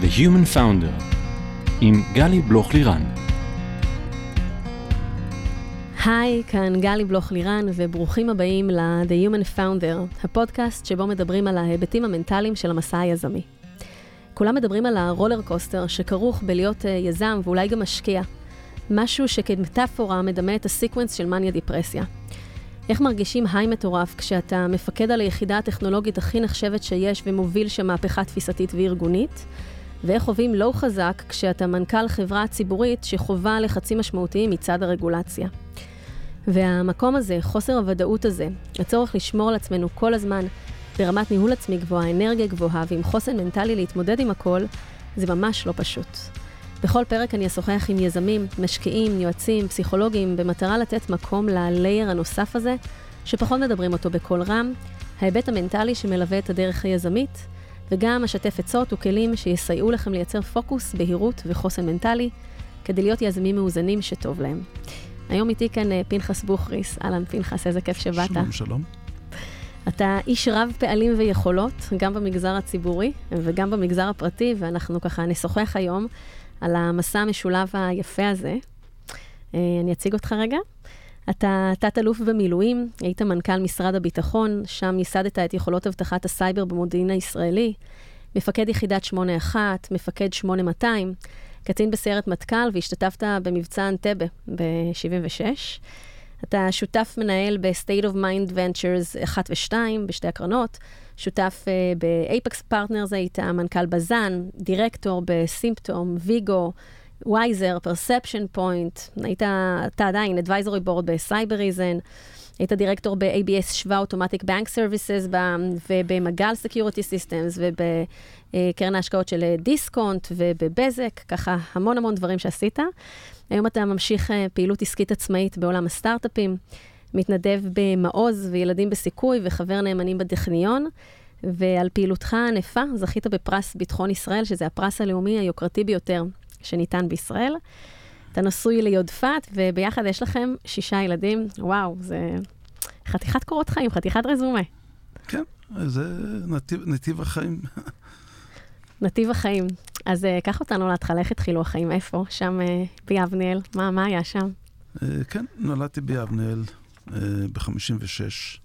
The Human Founder עם גלי בלוך-לירן. היי, כאן גלי בלוך-לירן, וברוכים הבאים ל-The Human Founder, הפודקאסט שבו מדברים על ההיבטים המנטליים של המסע היזמי. כולם מדברים על ה roller coaster שכרוך בלהיות uh, יזם ואולי גם משקיע. משהו שכמטאפורה מדמה את ה sequence של מניה דיפרסיה. איך מרגישים high מטורף כשאתה מפקד על היחידה הטכנולוגית הכי נחשבת שיש ומוביל שם מהפכה תפיסתית וארגונית? ואיך חווים לואו חזק כשאתה מנכ"ל חברה ציבורית שחווה לחצים משמעותיים מצד הרגולציה. והמקום הזה, חוסר הוודאות הזה, הצורך לשמור על עצמנו כל הזמן ברמת ניהול עצמי גבוהה, אנרגיה גבוהה ועם חוסן מנטלי להתמודד עם הכל, זה ממש לא פשוט. בכל פרק אני אשוחח עם יזמים, משקיעים, יועצים, פסיכולוגים, במטרה לתת מקום ללייר הנוסף הזה, שפחות מדברים אותו בקול רם, ההיבט המנטלי שמלווה את הדרך היזמית, וגם אשתף עצות וכלים שיסייעו לכם לייצר פוקוס, בהירות וחוסן מנטלי, כדי להיות יזמים מאוזנים שטוב להם. היום איתי כאן אה, פנחס בוכריס. אהלן, פנחס, איזה כיף שבאת. שלום, שלום. אתה איש רב פעלים ויכולות, גם במגזר הציבורי וגם במגזר הפרטי, ואנחנו ככה נשוחח היום על המסע המשולב היפה הזה. אה, אני אציג אותך רגע. אתה תת-אלוף במילואים, היית מנכ"ל משרד הביטחון, שם ייסדת את יכולות אבטחת הסייבר במודיעין הישראלי, מפקד יחידת 81, מפקד 8200, קצין בסיירת מטכ"ל והשתתפת במבצע אנטבה ב-76. אתה שותף מנהל ב-State of Mind Ventures 1 ו-2 בשתי הקרנות, שותף uh, ב-Apex Partners היית מנכ"ל בזן, דירקטור בסימפטום, ויגו, וייזר, Perception Point, היית, אתה עדיין advisory board ב Cybereason, היית דירקטור ב-ABS 7 Automatic Bank Services ובמגל Security Systems ובקרן ההשקעות של דיסקונט ובבזק, ככה המון המון דברים שעשית. היום אתה ממשיך אה, פעילות עסקית עצמאית בעולם הסטארט-אפים, מתנדב במעוז וילדים בסיכוי וחבר נאמנים בטכניון, ועל פעילותך הענפה זכית בפרס ביטחון ישראל, שזה הפרס הלאומי היוקרתי ביותר שניתן בישראל. אתה נשוי ליודפת, וביחד יש לכם שישה ילדים. וואו, זה חתיכת קורות חיים, חתיכת רזומה. כן, זה נתיב, נתיב החיים. נתיב החיים. אז uh, קח אותנו להתחלה, איך התחילו החיים? איפה? שם uh, ביבניאל? מה, מה היה שם? Uh, כן, נולדתי ביבניאל uh, ב-56.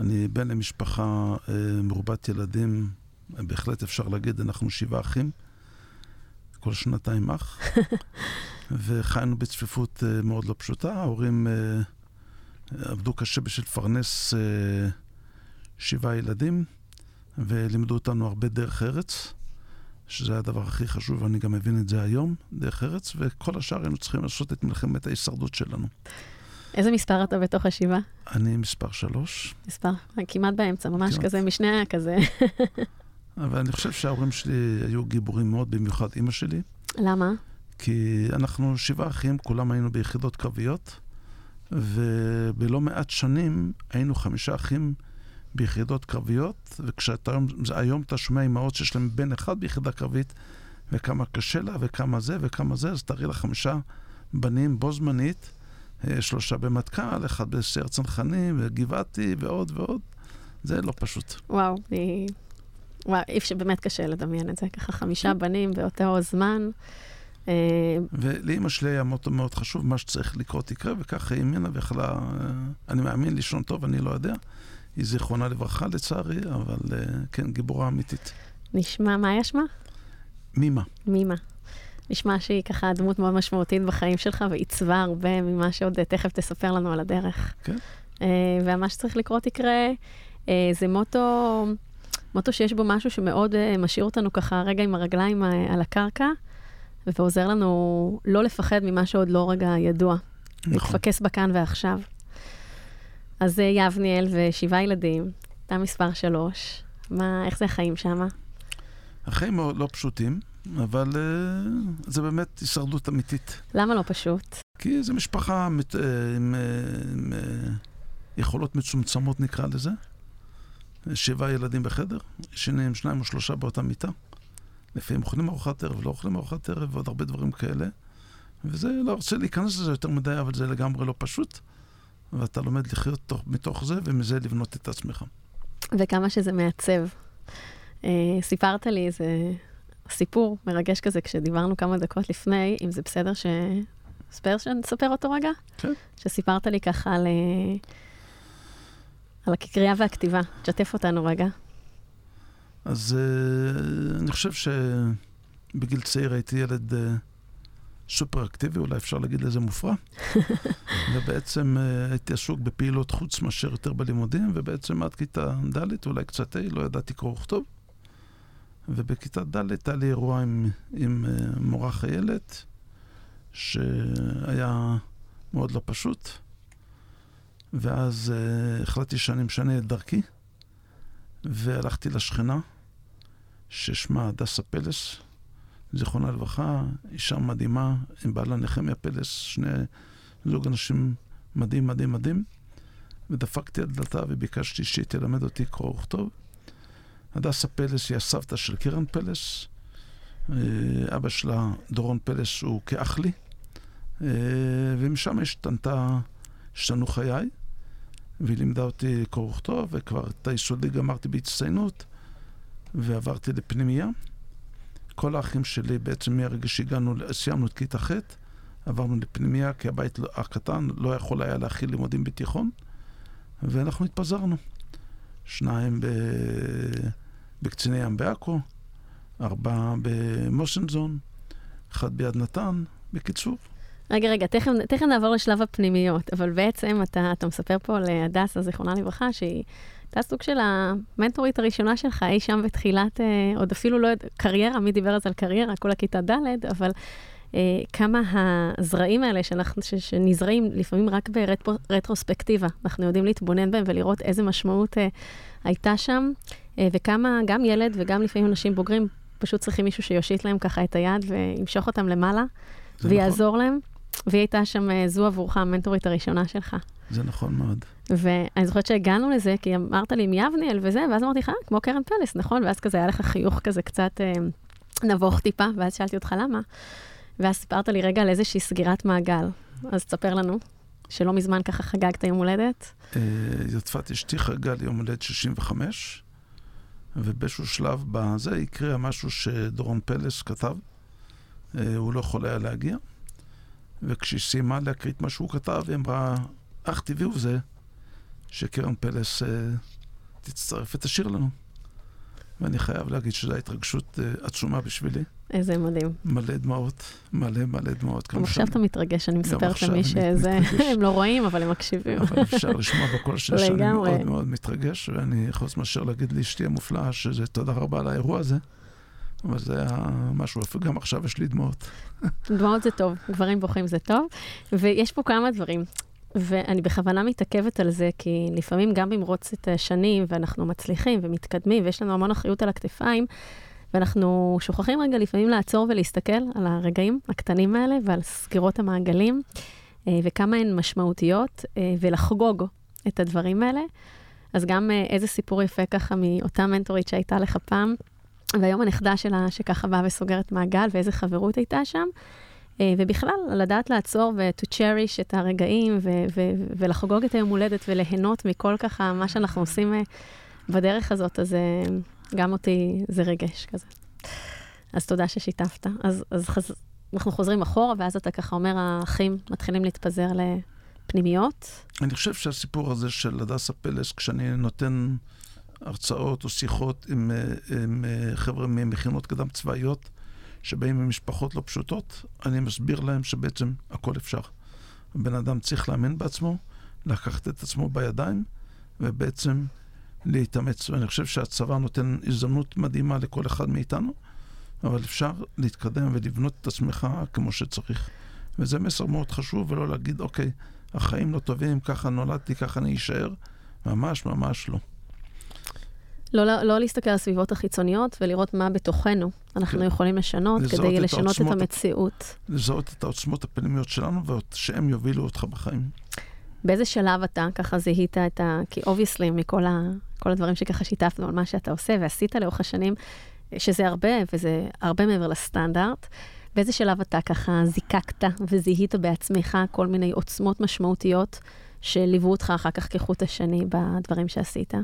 אני בן למשפחה uh, מרובת ילדים, בהחלט אפשר להגיד, אנחנו שבעה אחים. כל שנתיים אח, וחיינו בצפיפות uh, מאוד לא פשוטה. ההורים uh, עבדו קשה בשביל לפרנס uh, שבעה ילדים, ולימדו אותנו הרבה דרך ארץ, שזה הדבר הכי חשוב, ואני גם מבין את זה היום, דרך ארץ, וכל השאר היינו צריכים לעשות את מלחמת ההישרדות שלנו. איזה מספר אתה בתוך השבעה? אני מספר שלוש. מספר, כמעט באמצע, ממש כמעט. כזה, משני כזה. אבל אני חושב שההורים שלי היו גיבורים מאוד, במיוחד אימא שלי. למה? כי אנחנו שבעה אחים, כולם היינו ביחידות קרביות, ובלא מעט שנים היינו חמישה אחים ביחידות קרביות, וכשהיום אתה שומע אימהות שיש להם בן אחד ביחידה קרבית, וכמה קשה לה, וכמה זה, וכמה זה, אז תראי לה חמישה בנים בו זמנית, אה, שלושה במטכ"ל, אחד בסייר צנחנים, וגבעתי, ועוד ועוד. זה לא פשוט. וואו, וואו, אי אפשר, באמת קשה לדמיין את זה, ככה חמישה כן. בנים באותו זמן. אה, ולאימא שלי היה מוטו מאוד חשוב, מה שצריך לקרות יקרה, וככה היא האמינה ויכלה, אה, אני מאמין לישון טוב, אני לא יודע. היא זיכרונה לברכה לצערי, אבל כן, גיבורה אמיתית. נשמע, מה היה שמה? מימה. מימה. נשמע שהיא ככה דמות מאוד משמעותית בחיים שלך, ועיצבה הרבה ממה שעוד תכף תספר לנו על הדרך. כן. ומה שצריך לקרות יקרה, זה מוטו... מוטו שיש בו משהו שמאוד uh, משאיר אותנו ככה רגע עם הרגליים uh, על הקרקע, ועוזר לנו לא לפחד ממה שעוד לא רגע ידוע. נכון. להתפקס בכאן ועכשיו. אז uh, יבניאל ושבעה ילדים, אתה מספר שלוש. מה, איך זה החיים שם? החיים מאוד לא פשוטים, אבל uh, זה באמת הישרדות אמיתית. למה לא פשוט? כי זו משפחה מת, uh, עם, uh, עם uh, יכולות מצומצמות, נקרא לזה. שבעה ילדים בחדר, ישנים שניים או שלושה באותה מיטה. לפעמים אוכלים ארוחת ערב, לא אוכלים ארוחת ערב, ועוד הרבה דברים כאלה. וזה, לא רוצה להיכנס לזה יותר מדי, אבל זה לגמרי לא פשוט. ואתה לומד לחיות תוך, מתוך זה, ומזה לבנות את עצמך. וכמה שזה מעצב. אה, סיפרת לי איזה סיפור מרגש כזה, כשדיברנו כמה דקות לפני, אם זה בסדר ש... בסדר שנספר אותו רגע? כן. שסיפרת לי ככה על, אה, על הקריאה והכתיבה. תשתף אותנו רגע. אז uh, אני חושב שבגיל צעיר הייתי ילד uh, סופר אקטיבי, אולי אפשר להגיד לזה מופרע. ובעצם uh, הייתי עסוק בפעילות חוץ מאשר יותר בלימודים, ובעצם עד כיתה ד', אולי קצת ה', לא ידעתי קרוא וכתוב. ובכיתה ד' היה לי אירוע עם, עם uh, מורה חיילת, שהיה מאוד לא פשוט. ואז uh, החלטתי שאני משנה את דרכי, והלכתי לשכנה, ששמה הדסה פלס, זיכרונה לברכה, אישה מדהימה, עם בעלה נחמיה פלס, שני זוג אנשים מדהים, מדהים, מדהים. ודפקתי על דלתה וביקשתי שהיא תלמד אותי קרוא וכתוב. הדסה פלס היא הסבתא של קרן פלס. אה, אבא שלה, דורון פלס, הוא כאח לי. אה, ומשם השתנתה, השתנו חיי. והיא לימדה אותי קרוא וכתוב, וכבר את היסודי גמרתי בהצטיינות, ועברתי לפנימייה. כל האחים שלי, בעצם מהרגע שהגענו, סיימנו את כיתה ח', עברנו לפנימייה, כי הבית לא- הקטן לא יכול היה להכיל לימודים בתיכון, ואנחנו התפזרנו. שניים ב... בקציני ים בעכו, ארבעה במושנזון, אחד ביד נתן. בקיצור, רגע, רגע, תכף, תכף נעבור לשלב הפנימיות, אבל בעצם אתה, אתה מספר פה להדסה, זיכרונה לברכה, שהיא הייתה סוג של המנטורית הראשונה שלך, אי שם בתחילת, אה, עוד אפילו לא קריירה, מי דיבר אז על קריירה? כל הכיתה ד', אבל אה, כמה הזרעים האלה שאנחנו, ש, שנזרעים לפעמים רק ברטרוספקטיבה, אנחנו יודעים להתבונן בהם ולראות איזה משמעות אה, הייתה שם, אה, וכמה גם ילד וגם לפעמים אנשים בוגרים פשוט צריכים מישהו שיושיט להם ככה את היד וימשוך אותם למעלה. ויעזור נכון. להם. והיא הייתה שם, אה, זו עבורך המנטורית הראשונה שלך. זה נכון מאוד. ואני זוכרת שהגענו לזה, כי אמרת לי עם יבניאל וזה, ואז אמרתי לך, כמו קרן פלס, נכון? ואז כזה היה לך חיוך כזה קצת אה, נבוך טיפה, ואז שאלתי אותך למה. ואז סיפרת לי רגע על איזושהי סגירת מעגל. אז תספר לנו, שלא מזמן ככה חגגת יום הולדת. אה, יוצפת אשתי חגגה לי יום הולדת 65, ובאיזשהו שלב בזה הקריאה משהו שדורון פלס כתב. הוא לא יכול היה להגיע. וכשהיא סיימה להקריא את מה שהוא כתב, היא אמרה, אך טבעי הוא זה שקרן פלס uh, תצטרף ותשאיר לנו. ואני חייב להגיד שזו התרגשות uh, עצומה בשבילי. איזה מדהים. מלא דמעות, מלא מלא דמעות. גם עכשיו אתה מתרגש, אני מספרת למי שזה, הם לא רואים, אבל הם מקשיבים. אבל אפשר לשמוע בקול שלי שאני מאוד מאוד מתרגש, ואני חוץ מאשר להגיד לאשתי המופלאה, שזה תודה רבה על האירוע הזה. אבל זה היה משהו, גם עכשיו יש לי דמעות. דמעות זה טוב, גברים בוכים זה טוב. ויש פה כמה דברים, ואני בכוונה מתעכבת על זה, כי לפעמים גם במרוץ את השנים, ואנחנו מצליחים ומתקדמים, ויש לנו המון אחריות על הכתפיים, ואנחנו שוכחים רגע לפעמים לעצור ולהסתכל על הרגעים הקטנים האלה ועל סגירות המעגלים, אה, וכמה הן משמעותיות, אה, ולחגוג את הדברים האלה. אז גם אה, איזה סיפור יפה ככה מאותה מנטורית שהייתה לך פעם, והיום הנכדה שלה, שככה באה וסוגרת מעגל, ואיזה חברות הייתה שם. אה, ובכלל, לדעת לעצור ו-to cherish את הרגעים, ו- ו- ולחגוג את היום הולדת וליהנות מכל ככה מה שאנחנו עושים אה, בדרך הזאת, אז אה, גם אותי זה רגש כזה. אז תודה ששיתפת. אז, אז חז... אנחנו חוזרים אחורה, ואז אתה ככה אומר, האחים מתחילים להתפזר לפנימיות. אני חושב שהסיפור הזה של הדסה פלס, כשאני נותן הרצאות או שיחות עם, אה, עם אה, חבר'ה ממכינות קדם צבאיות שבאים ממשפחות לא פשוטות, אני מסביר להם שבעצם הכל אפשר. הבן אדם צריך להאמין בעצמו, לקחת את עצמו בידיים ובעצם להתאמץ. ואני חושב שהצבא נותן הזדמנות מדהימה לכל אחד מאיתנו, אבל אפשר להתקדם ולבנות את עצמך כמו שצריך. וזה מסר מאוד חשוב, ולא להגיד, אוקיי, החיים לא טובים, ככה נולדתי, ככה אני אשאר. ממש ממש לא. לא, לא, להסתכל על הסביבות החיצוניות ולראות מה בתוכנו אנחנו כן. יכולים לשנות כדי לשנות את המציאות. לזהות את העוצמות הפנימיות שלנו ושהם יובילו אותך בחיים. באיזה שלב אתה ככה זיהית את ה... כי obviously מכל ה... כל הדברים שככה שיתפנו על מה שאתה עושה ועשית לאורך השנים, שזה הרבה וזה הרבה מעבר לסטנדרט. באיזה שלב אתה ככה זיקקת וזיהית בעצמך כל מיני עוצמות משמעותיות שליוו אותך אחר כך כחוט השני בדברים שעשית?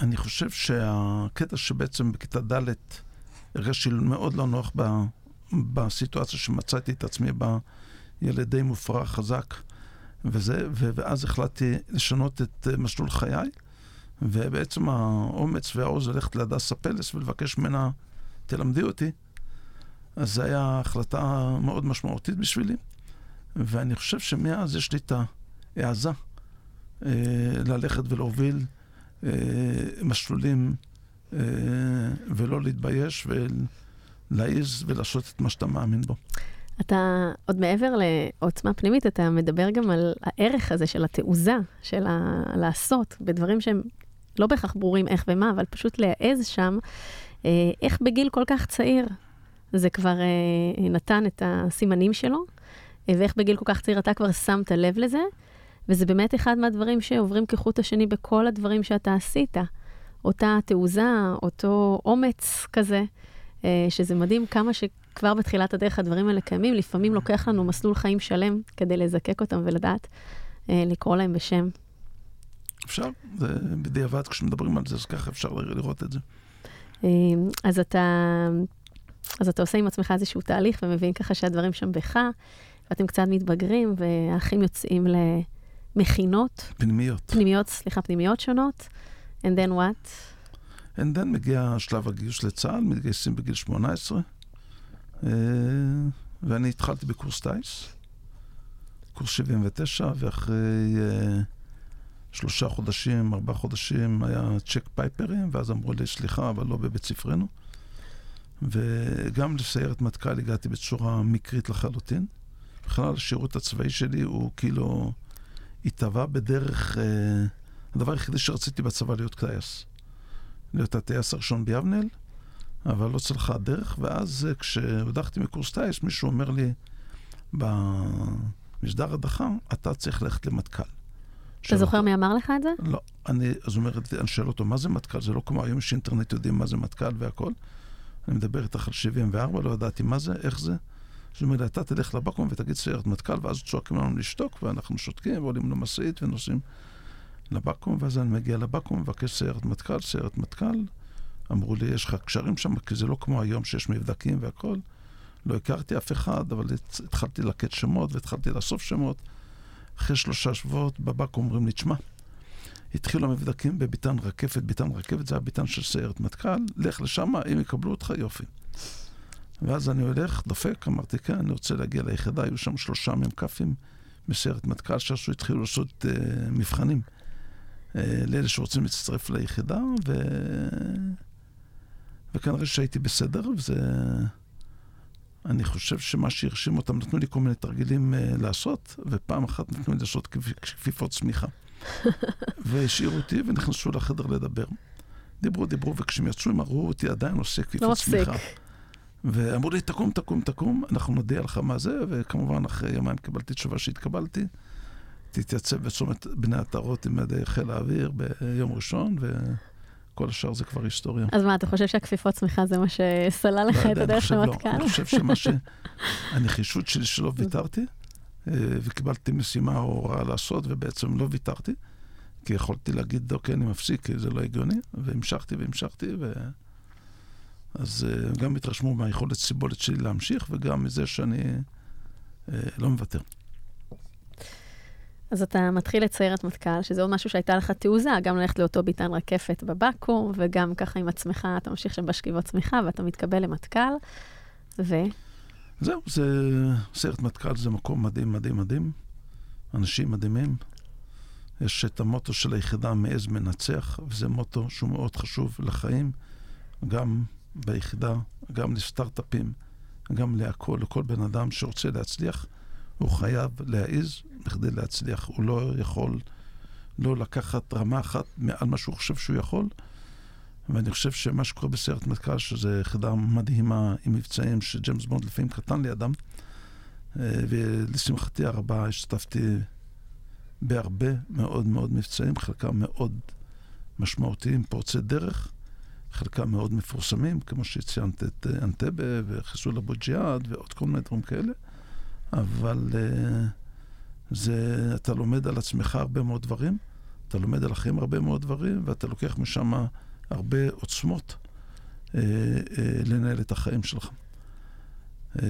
אני חושב שהקטע שבעצם בכיתה ד' הרגשתי מאוד לא נוח ב, בסיטואציה שמצאתי את עצמי בה, ילד די מופרע, חזק, וזה, ו, ואז החלטתי לשנות את uh, מסלול חיי, ובעצם האומץ והעוז ללכת להדסה פלס ולבקש ממנה, תלמדי אותי. אז זו הייתה החלטה מאוד משמעותית בשבילי, ואני חושב שמאז יש לי את ההעזה אה, ללכת ולהוביל אה, מסלולים אה, ולא להתבייש ולהעיז ולעשות את מה שאתה מאמין בו. אתה עוד מעבר לעוצמה פנימית, אתה מדבר גם על הערך הזה של התעוזה, של ה- לעשות בדברים שהם לא בהכרח ברורים איך ומה, אבל פשוט להעז שם, אה, איך בגיל כל כך צעיר זה כבר אה, נתן את הסימנים שלו, אה, ואיך בגיל כל כך צעיר אתה כבר שמת לב לזה, וזה באמת אחד מהדברים שעוברים כחוט השני בכל הדברים שאתה עשית. אותה תעוזה, אותו אומץ כזה, אה, שזה מדהים כמה שכבר בתחילת הדרך הדברים האלה קיימים. לפעמים לוקח לנו מסלול חיים שלם כדי לזקק אותם ולדעת אה, לקרוא להם בשם. אפשר, זה בדיעבד, כשמדברים על זה, אז ככה אפשר לראות את זה. אה, אז אתה, אז אתה עושה עם עצמך איזשהו תהליך ומבין ככה שהדברים שם בך, ואתם קצת מתבגרים, והאחים יוצאים למכינות. פנימיות. פנימיות, סליחה, פנימיות שונות. And then what? And then מגיע שלב הגיוס לצה"ל, מתגייסים בגיל 18, ואני התחלתי בקורס טיס, קורס 79, ואחרי שלושה חודשים, ארבעה חודשים, היה צ'ק פייפרים, ואז אמרו לי, סליחה, אבל לא בבית ספרנו. וגם לסיירת מטכ"ל הגעתי בצורה מקרית לחלוטין. בכלל, השירות הצבאי שלי הוא כאילו התהווה בדרך... אה, הדבר היחידי שרציתי בצבא להיות טייס. להיות הטייס הראשון ביבנאל, אבל לא צלחה הדרך, ואז כשהודחתי מקורס טייס, מישהו אומר לי, במשדר הדחה, אתה צריך ללכת למטכ"ל. אתה זוכר מי אמר לך את זה? לא. אני, אז אומרת, אני שואל אותו, מה זה מטכ"ל? זה לא כמו היום יש אינטרנט, יודעים מה זה מטכ"ל והכל. אני מדבר איתך על 74, לא ידעתי מה זה, איך זה. זאת אומרת, אתה תלך לבקו"ם ותגיד סיירת מטכ"ל, ואז צועקים לנו לשתוק, ואנחנו שותקים, ועולים למשאית ונוסעים לבקו"ם, ואז אני מגיע לבקו"ם, מבקש סיירת מטכ"ל, סיירת מטכ"ל. אמרו לי, יש לך קשרים שם, כי זה לא כמו היום שיש מבדקים והכל. לא הכרתי אף אחד, אבל התחלתי לקט שמות והתחלתי לאסוף שמות. אחרי שלושה שבועות בבקו"ם אומרים לי, תשמע, התחילו המבדקים בביתן רקפת, ביתן רקפת זה היה ביתן של סיירת מטכ"ל, לך לשם, אם יקבלו אותך, יופי. ואז אני הולך, דופק, אמרתי, כן, אני רוצה להגיע ליחידה, היו שם שלושה מ"כים מסיירת מטכ"ל שעשו, התחילו לעשות uh, מבחנים uh, לאלה שרוצים להצטרף ליחידה, ו... וכנראה שהייתי בסדר, וזה... אני חושב שמה שהרשים אותם, נתנו לי כל מיני תרגילים uh, לעשות, ופעם אחת נתנו לי לעשות כפיפות צמיחה. והשאירו אותי ונכנסו לחדר לדבר. דיברו, דיברו, וכשהם יצאו הם ראו אותי עדיין עושה כפיפות לא צמיחה. ואמרו לי, תקום, תקום, תקום, אנחנו נודיע לך מה זה, וכמובן אחרי יומיים קיבלתי תשובה שהתקבלתי. תתייצב בצומת בני עטרות עם ידי חיל האוויר ביום ראשון, וכל השאר זה כבר היסטוריה. אז מה, אתה חושב שהכפיפות צמיחה זה מה שסלל לך את הדרך למטכ"ל? אני חושב שמה ש... הנחישות שלי שלא ויתרתי, וקיבלתי משימה או הוראה לעשות, ובעצם לא ויתרתי, כי יכולתי להגיד, אוקיי, אני מפסיק, כי זה לא הגיוני, והמשכתי והמשכתי, ו... אז גם התרשמו מהיכולת סיבולת שלי להמשיך, וגם מזה שאני לא מוותר. אז אתה מתחיל את סיירת מטכ"ל, שזה עוד משהו שהייתה לך תעוזה, גם ללכת לאותו ביתן רקפת בבקו"ם, וגם ככה עם עצמך, אתה ממשיך שם בשכיבות צמיחה, ואתה מתקבל למטכ"ל, ו... זהו, זה... סיירת מטכ"ל זה מקום מדהים, מדהים, מדהים. אנשים מדהימים. יש את המוטו של היחידה מעז מנצח, וזה מוטו שהוא מאוד חשוב לחיים, גם ביחידה, גם לסטארט-אפים, גם להכל, לכל בן אדם שרוצה להצליח, הוא חייב להעיז בכדי להצליח. הוא לא יכול לא לקחת רמה אחת מעל מה שהוא חושב שהוא יכול. ואני חושב שמה שקורה בסיירת מטכ"ל, שזו יחידה מדהימה עם מבצעים שג'יימס בונד לפעמים קטן לידם, ולשמחתי הרבה השתתפתי בהרבה מאוד מאוד מבצעים, חלקם מאוד משמעותיים, פורצי דרך, חלקם מאוד מפורסמים, כמו שציינת את אנטבה וחיסול אבו ג'יהאד ועוד כל מיני דברים כאלה, אבל זה, אתה לומד על עצמך הרבה מאוד דברים, אתה לומד על החיים הרבה מאוד דברים, ואתה לוקח משם הרבה עוצמות אה, אה, לנהל את החיים שלך. אה,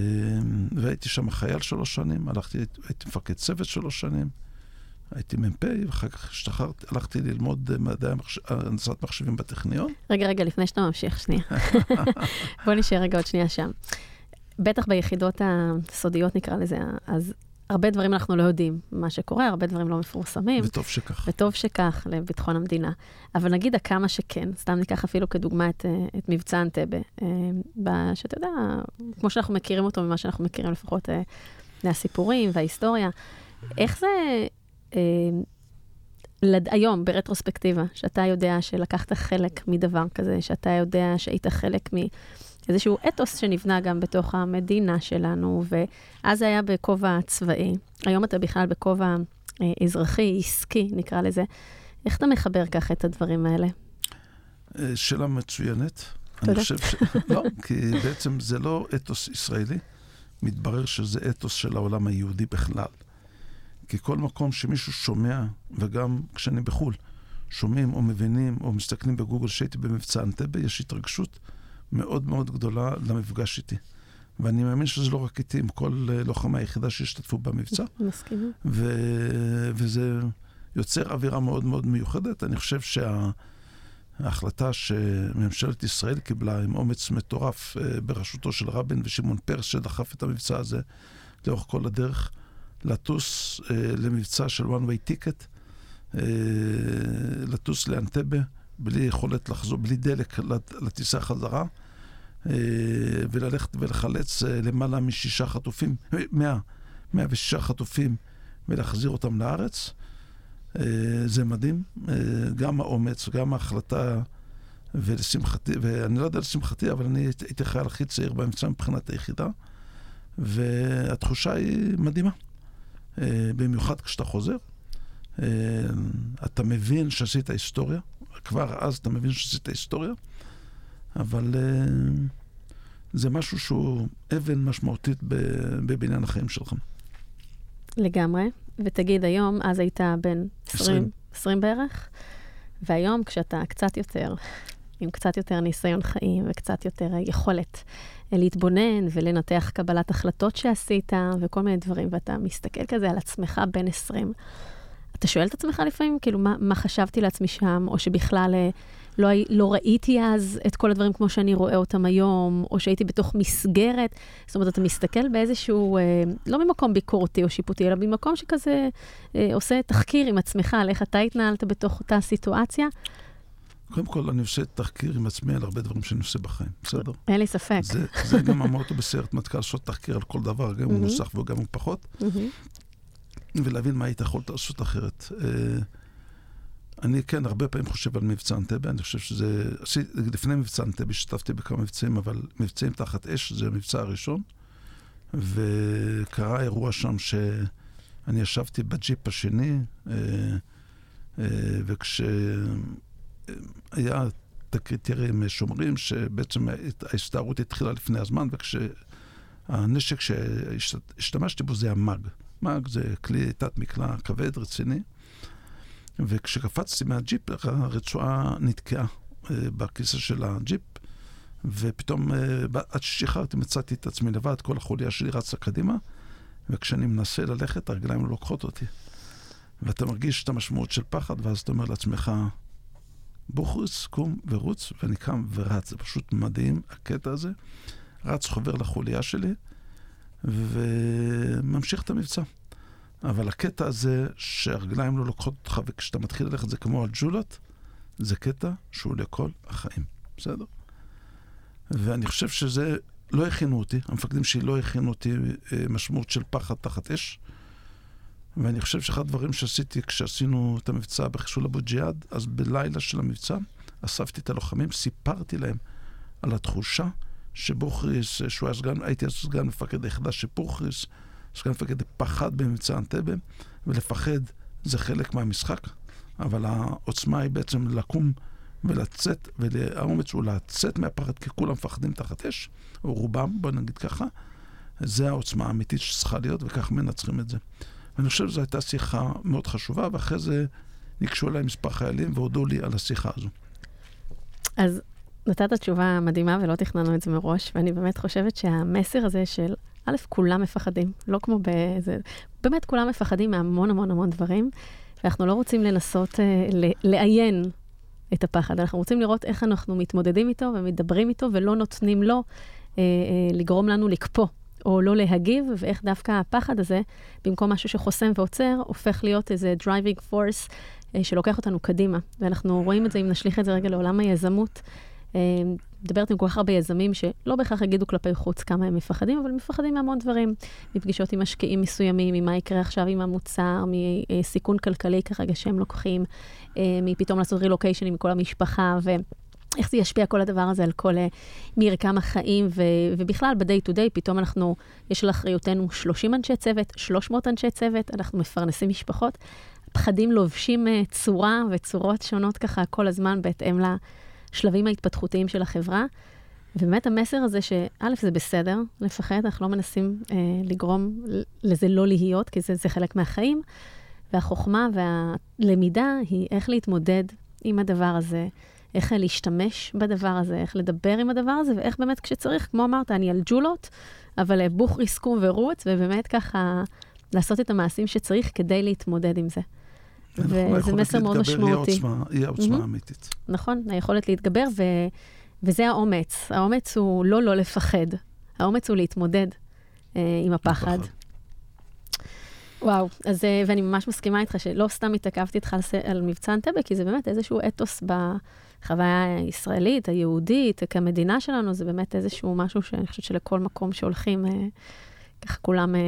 והייתי שם חייל שלוש שנים, הלכתי, הייתי מפקד צוות שלוש שנים, הייתי מ"פ, ואחר כך השתחררתי, הלכתי ללמוד מדעי המחש... הנדסת מחשבים בטכניון. רגע, רגע, לפני שאתה ממשיך, שנייה. בוא נשאר רגע עוד שנייה שם. בטח ביחידות הסודיות נקרא לזה, אז הרבה דברים אנחנו לא יודעים מה שקורה, הרבה דברים לא מפורסמים. וטוב שכך. וטוב שכך לביטחון המדינה. אבל נגיד הכמה שכן, סתם ניקח אפילו כדוגמה את, אה, את מבצע אנטבה, אה, שאתה יודע, כמו שאנחנו מכירים אותו ממה שאנחנו מכירים לפחות אה, מהסיפורים וההיסטוריה, איך זה לד... היום, ברטרוספקטיבה, שאתה יודע שלקחת חלק מדבר כזה, שאתה יודע שהיית חלק מ... איזשהו אתוס שנבנה גם בתוך המדינה שלנו, ואז זה היה בכובע צבאי. היום אתה בכלל בכובע אה, אזרחי, עסקי, נקרא לזה. איך אתה מחבר ככה את הדברים האלה? אה, שאלה מצוינת. תודה. אני חושב ש... לא, כי בעצם זה לא אתוס ישראלי, מתברר שזה אתוס של העולם היהודי בכלל. כי כל מקום שמישהו שומע, וגם כשאני בחו"ל, שומעים או מבינים או מסתכלים בגוגל שהייתי במבצע אנטבה, יש התרגשות מאוד מאוד גדולה למפגש איתי. ואני מאמין שזה לא רק איתי, עם כל אה, לוחמי היחידה שהשתתפו במבצע. מסכימה. ו- וזה יוצר אווירה מאוד מאוד מיוחדת. אני חושב שההחלטה שממשלת ישראל קיבלה עם אומץ מטורף אה, בראשותו של רבין ושמעון פרס, שדחף את המבצע הזה לאורך כל הדרך, לטוס אה, למבצע של one way ticket, לטוס לאנטבה. בלי יכולת לחזור, בלי דלק לטיסה חזרה, אה, וללכת ולחלץ אה, למעלה משישה חטופים, מאה, מאה ושישה חטופים, ולהחזיר אותם לארץ. אה, זה מדהים, גם האומץ, גם ההחלטה, ולשמחתי, ואני לא יודע לשמחתי, אבל אני הייתי חייל הכי צעיר באמצע מבחינת היחידה, והתחושה היא מדהימה. במיוחד כשאתה חוזר, אתה מבין שעשית היסטוריה, כבר אז אתה מבין שעשית היסטוריה, אבל uh, זה משהו שהוא אבן משמעותית בבניין החיים שלך. לגמרי. ותגיד, היום, אז היית בן 20, 20 בערך, והיום כשאתה קצת יותר, עם קצת יותר ניסיון חיים וקצת יותר יכולת להתבונן ולנתח קבלת החלטות שעשית וכל מיני דברים, ואתה מסתכל כזה על עצמך בן 20, אתה שואל את עצמך לפעמים, כאילו, מה, מה חשבתי לעצמי שם, או שבכלל אה, לא, לא ראיתי אז את כל הדברים כמו שאני רואה אותם היום, או שהייתי בתוך מסגרת. זאת אומרת, אתה מסתכל באיזשהו, אה, לא ממקום ביקורתי או שיפוטי, אלא ממקום שכזה אה, עושה תחקיר עם עצמך על איך אתה התנהלת בתוך אותה סיטואציה. קודם כל, אני עושה תחקיר עם עצמי על הרבה דברים שאני עושה בחיים, בסדר? אין לי ספק. זה, זה גם המוטו בסיירת מטכ"ל, לעשות תחקיר על כל דבר, גם אם הוא נוסח וגם אם פחות. ולהבין מה היית יכולת לעשות אחרת. אה, אני כן, הרבה פעמים חושב על מבצע אנטבה, אני חושב שזה... לפני מבצע אנטבה השתתפתי בכמה מבצעים, אבל מבצעים תחת אש זה המבצע הראשון, וקרה אירוע שם שאני ישבתי בג'יפ השני, אה, וכשהיה תקריטרים שומרים, שבעצם ההסתערות התחילה לפני הזמן, וכשהנשק שהשתמשתי בו זה המאג. מאג זה כלי תת-מקלע כבד, רציני. וכשקפצתי מהג'יפ, הרצועה נתקעה אה, בכיסא של הג'יפ, ופתאום, אה, עד ששחררתי, מצאתי את עצמי לבד, כל החוליה שלי רצה קדימה, וכשאני מנסה ללכת, הרגליים לא לוקחות אותי. ואתה מרגיש את המשמעות של פחד, ואז אתה אומר לעצמך, בוחריס, קום ורוץ, ואני קם ורץ. זה פשוט מדהים, הקטע הזה. רץ, חובר לחוליה שלי, וממשיך את המבצע. אבל הקטע הזה שהרגליים לא לוקחות אותך וכשאתה מתחיל ללכת זה כמו על ג'ולות, זה קטע שהוא לכל החיים, בסדר? ואני חושב שזה, לא הכינו אותי, המפקדים שלי לא הכינו אותי אה, משמעות של פחד תחת אש. ואני חושב שאחד הדברים שעשיתי כשעשינו את המבצע בחיסול אבו ג'יהאד, אז בלילה של המבצע אספתי את הלוחמים, סיפרתי להם על התחושה שבוכריס, שהוא היה סגן, הייתי אז סגן מפקד היחידה שבוכריס, סגן מפקד פחד במבצע אנטבה, ולפחד זה חלק מהמשחק, אבל העוצמה היא בעצם לקום ולצאת, והאומץ הוא לצאת מהפחד, כי כולם מפחדים תחת אש, או רובם, בוא נגיד ככה. זה העוצמה האמיתית שצריכה להיות, וכך מנצחים את זה. ואני חושב שזו הייתה שיחה מאוד חשובה, ואחרי זה ניגשו אליי מספר חיילים והודו לי על השיחה הזו. אז נתת תשובה מדהימה ולא תכננו את זה מראש, ואני באמת חושבת שהמסר הזה של, א', כולם מפחדים, לא כמו באיזה... באמת כולם מפחדים מהמון המון המון דברים, ואנחנו לא רוצים לנסות אה, לעיין את הפחד, אנחנו רוצים לראות איך אנחנו מתמודדים איתו ומדברים איתו ולא נותנים לו אה, אה, לגרום לנו לקפוא. או לא להגיב, ואיך דווקא הפחד הזה, במקום משהו שחוסם ועוצר, הופך להיות איזה driving force אה, שלוקח אותנו קדימה. ואנחנו רואים את זה, אם נשליך את זה רגע לעולם היזמות. אה, מדברת עם כל כך הרבה יזמים שלא בהכרח יגידו כלפי חוץ כמה הם מפחדים, אבל מפחדים מהמון דברים. מפגישות עם משקיעים מסוימים, ממה יקרה עכשיו עם המוצר, מסיכון כלכלי כרגע שהם לוקחים, אה, מפתאום לעשות רילוקיישן עם כל המשפחה, ו... איך זה ישפיע כל הדבר הזה על כל מרקם החיים, ו, ובכלל ב-day to day, פתאום אנחנו, יש על אחריותנו 30 אנשי צוות, 300 אנשי צוות, אנחנו מפרנסים משפחות. פחדים לובשים צורה וצורות שונות ככה כל הזמן בהתאם לשלבים ההתפתחותיים של החברה. ובאמת המסר הזה שא', זה בסדר לפחד, אנחנו לא מנסים אה, לגרום לזה לא להיות, כי זה, זה חלק מהחיים, והחוכמה והלמידה היא איך להתמודד עם הדבר הזה, איך להשתמש בדבר הזה, איך לדבר עם הדבר הזה, ואיך באמת כשצריך, כמו אמרת, אני על ג'ולות, אבל בוך ריסקום ורוץ, ובאמת ככה לעשות את המעשים שצריך כדי להתמודד עם זה. וזה מסר מאוד משמעותי. היא העוצמה האמיתית. נכון, היכולת להתגבר, ו... וזה האומץ. האומץ הוא לא לא לפחד, האומץ הוא להתמודד אה, עם הפחד. וואו, אז, אה, ואני ממש מסכימה איתך שלא סתם התעכבתי איתך על, מבצע אנטבה, כי זה באמת איזשהו אתוס בחוויה הישראלית, היהודית, כמדינה שלנו, זה באמת איזשהו משהו שאני חושבת שלכל מקום שהולכים, אה, ככה כולם אה,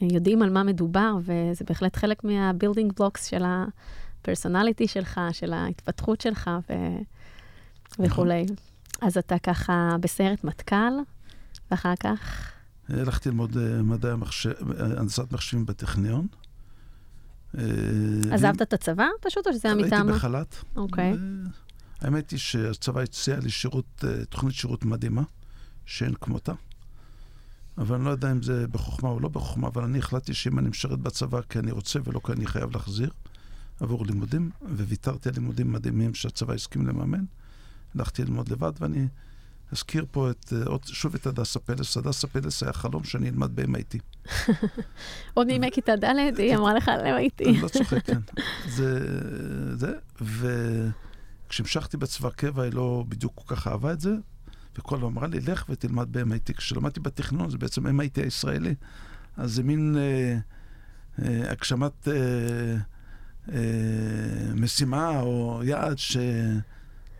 יודעים על מה מדובר, וזה בהחלט חלק מה-building blocks של הפרסונליטי שלך, של ההתפתחות שלך ו... וכולי. אז אתה ככה בסיירת מטכ"ל, ואחר כך? הלכתי ללמוד אה, מדעי המחשב, הנדסת מחשבים בטכניון. אה, עזבת את הצבא פשוט, או שזה היה מטעם? הייתי בחל"ת. אוקיי. האמת היא שהצבא הציע לי שירות, אה, תוכנית שירות מדהימה, שאין כמותה. אבל אני לא יודע אם זה בחוכמה או לא בחוכמה, אבל אני החלטתי שאם אני משרת בצבא כי אני רוצה ולא כי אני חייב להחזיר עבור לימודים, וויתרתי על לימודים מדהימים שהצבא הסכים לממן, הלכתי ללמוד לבד, ואני אזכיר פה את, אה, עוד, שוב את הדסה פלס. הדסה פלס היה חלום שאני אלמד ב-MIT. עוד מימי כיתה ד' היא אמרה לך על MIT. אני לא צוחק, כן. זה, זה, וכשהמשכתי בצבא קבע, היא לא בדיוק כל כך אהבה את זה, וכל הזמן אמרה לי, לך ותלמד ב-MIT. כשלמדתי בתכנון, זה בעצם MIT הישראלי, אז זה מין אה, אה, הגשמת אה, אה, משימה או יעד ש...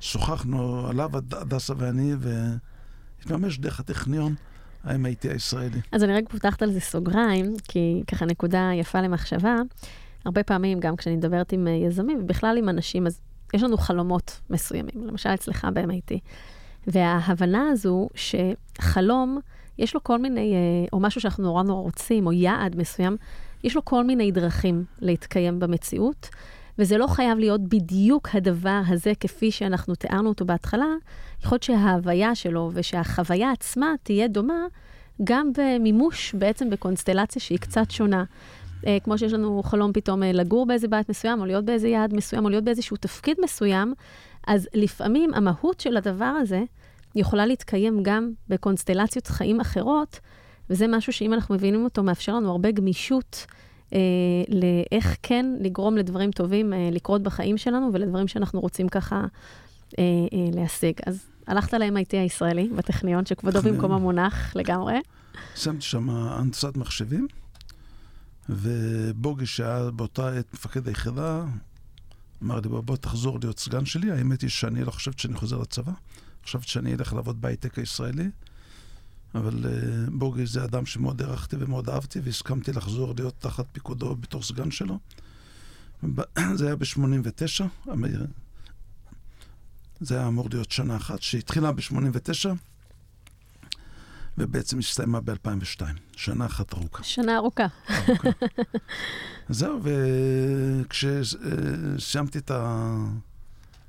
שוחחנו עליו, הדסה ואני, והתממש דרך הטכניון. ה-MIT הישראלי. אז אני רק פותחת על זה סוגריים, כי ככה נקודה יפה למחשבה. הרבה פעמים, גם כשאני מדברת עם אה, יזמים, ובכלל עם אנשים, אז יש לנו חלומות מסוימים, למשל אצלך ב-MIT. וההבנה הזו שחלום, יש לו כל מיני, אה, או משהו שאנחנו נורא נורא רוצים, או יעד מסוים, יש לו כל מיני דרכים להתקיים במציאות. וזה לא חייב להיות בדיוק הדבר הזה כפי שאנחנו תיארנו אותו בהתחלה, יכול להיות שההוויה שלו ושהחוויה עצמה תהיה דומה גם במימוש בעצם בקונסטלציה שהיא קצת שונה. אה, כמו שיש לנו חלום פתאום אה, לגור באיזה בית מסוים, או להיות באיזה יעד מסוים, או להיות באיזשהו תפקיד מסוים, אז לפעמים המהות של הדבר הזה יכולה להתקיים גם בקונסטלציות חיים אחרות, וזה משהו שאם אנחנו מבינים אותו, מאפשר לנו הרבה גמישות אה, לאיך כן לגרום לדברים טובים אה, לקרות בחיים שלנו ולדברים שאנחנו רוצים ככה אה, אה, להשיג. אז הלכת ל-MIT הישראלי, בטכניון, שכבודו במקום המונח לגמרי. שמתי שם הנדסת מחשבים, ובוגי, שהיה באותה עת מפקד היחידה, אמר לי, בוא, תחזור להיות סגן שלי. האמת היא שאני לא חושבת שאני חוזר לצבא. חשבתי שאני אלך לעבוד בהייטק הישראלי. אבל uh, בוגי זה אדם שמאוד הערכתי ומאוד אהבתי, והסכמתי לחזור להיות תחת פיקודו בתור סגן שלו. זה היה ב-89, זה היה אמור להיות שנה אחת, שהתחילה ב-89, ובעצם הסתיימה ב-2002, שנה אחת ארוכה. שנה ארוכה. ארוכה. זהו, וכשסיימתי את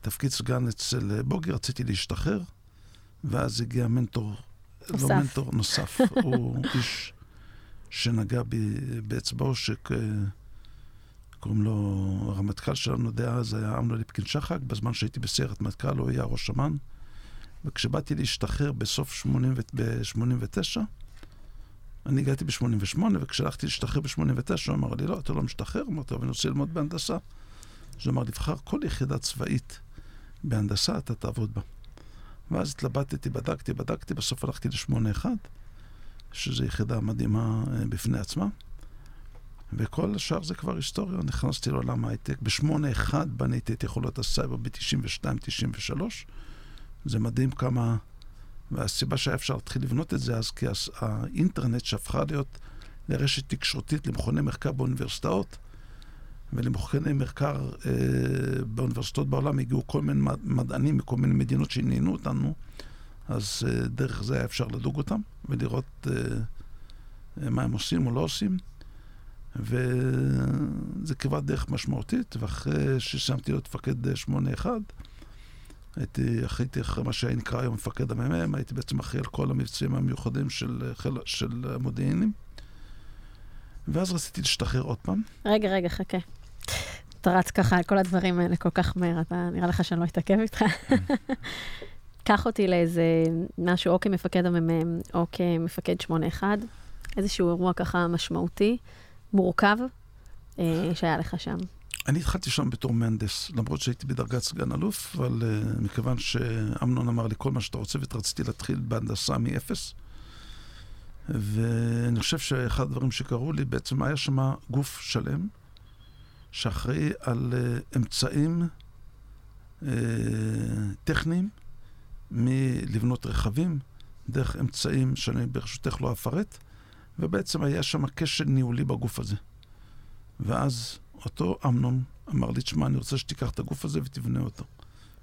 התפקיד סגן אצל בוגי, רציתי להשתחרר, ואז הגיע מנטור נוסף. לא מנטור נוסף, הוא איש שנגע בי באצבעו, שכמו קוראים לו, הרמטכ"ל שלנו דאז היה אמנון ליפקין שחק, בזמן שהייתי בסיירת מטכ"ל הוא היה ראש אמ"ן. וכשבאתי להשתחרר בסוף 80, ב-89, אני הגעתי ב-88, וכשהלכתי להשתחרר ב-89, הוא אמר לי, לא, אתה לא משתחרר? אמרתי, אבל אני רוצה ללמוד בהנדסה. אז הוא אמר, לבחר כל יחידה צבאית בהנדסה, אתה תעבוד בה. ואז התלבטתי, בדקתי, בדקתי, בסוף הלכתי ל-81, שזו יחידה מדהימה אה, בפני עצמה. וכל השאר זה כבר היסטוריה. נכנסתי לעולם ההייטק. ב-81 בניתי את יכולות הסייבר ב-92-93. זה מדהים כמה... והסיבה שהיה אפשר להתחיל לבנות את זה אז, כי האינטרנט שהפכה להיות לרשת תקשורתית למכוני מחקר באוניברסיטאות, ולמכוני מחקר אה, באוניברסיטאות בעולם הגיעו כל מיני מדענים מכל מיני מדינות שעניינו אותנו, אז אה, דרך זה היה אפשר לדוג אותם ולראות אה, אה מה הם עושים או לא עושים. וזה כברת דרך משמעותית, ואחרי שסיימתי להיות מפקד 81, הייתי, אחייתי אחרי מה שנקרא היום מפקד המ"מ, הייתי בעצם אחראי על כל המבצעים המיוחדים של, של, של המודיעינים. ואז רציתי להשתחרר עוד פעם. רגע, רגע, חכה. אתה רץ ככה על כל הדברים האלה כל כך מהר, אתה נראה לך שאני לא אתעכב איתך. קח אותי לאיזה משהו, או כמפקד המ"מ, או כמפקד 8-1, איזשהו אירוע ככה משמעותי, מורכב, אה, שהיה לך שם. אני התחלתי שם בתור מהנדס, למרות שהייתי בדרגת סגן אלוף, אבל uh, מכיוון שאמנון אמר לי כל מה שאתה רוצה, ורציתי להתחיל בהנדסה מאפס. ואני חושב שאחד הדברים שקרו לי, בעצם היה שם גוף שלם, שאחראי על uh, אמצעים uh, טכניים, מלבנות רכבים, דרך אמצעים שאני ברשותך לא אפרט, ובעצם היה שם כשל ניהולי בגוף הזה. ואז אותו אמנון אמר לי, תשמע, אני רוצה שתיקח את הגוף הזה ותבנה אותו.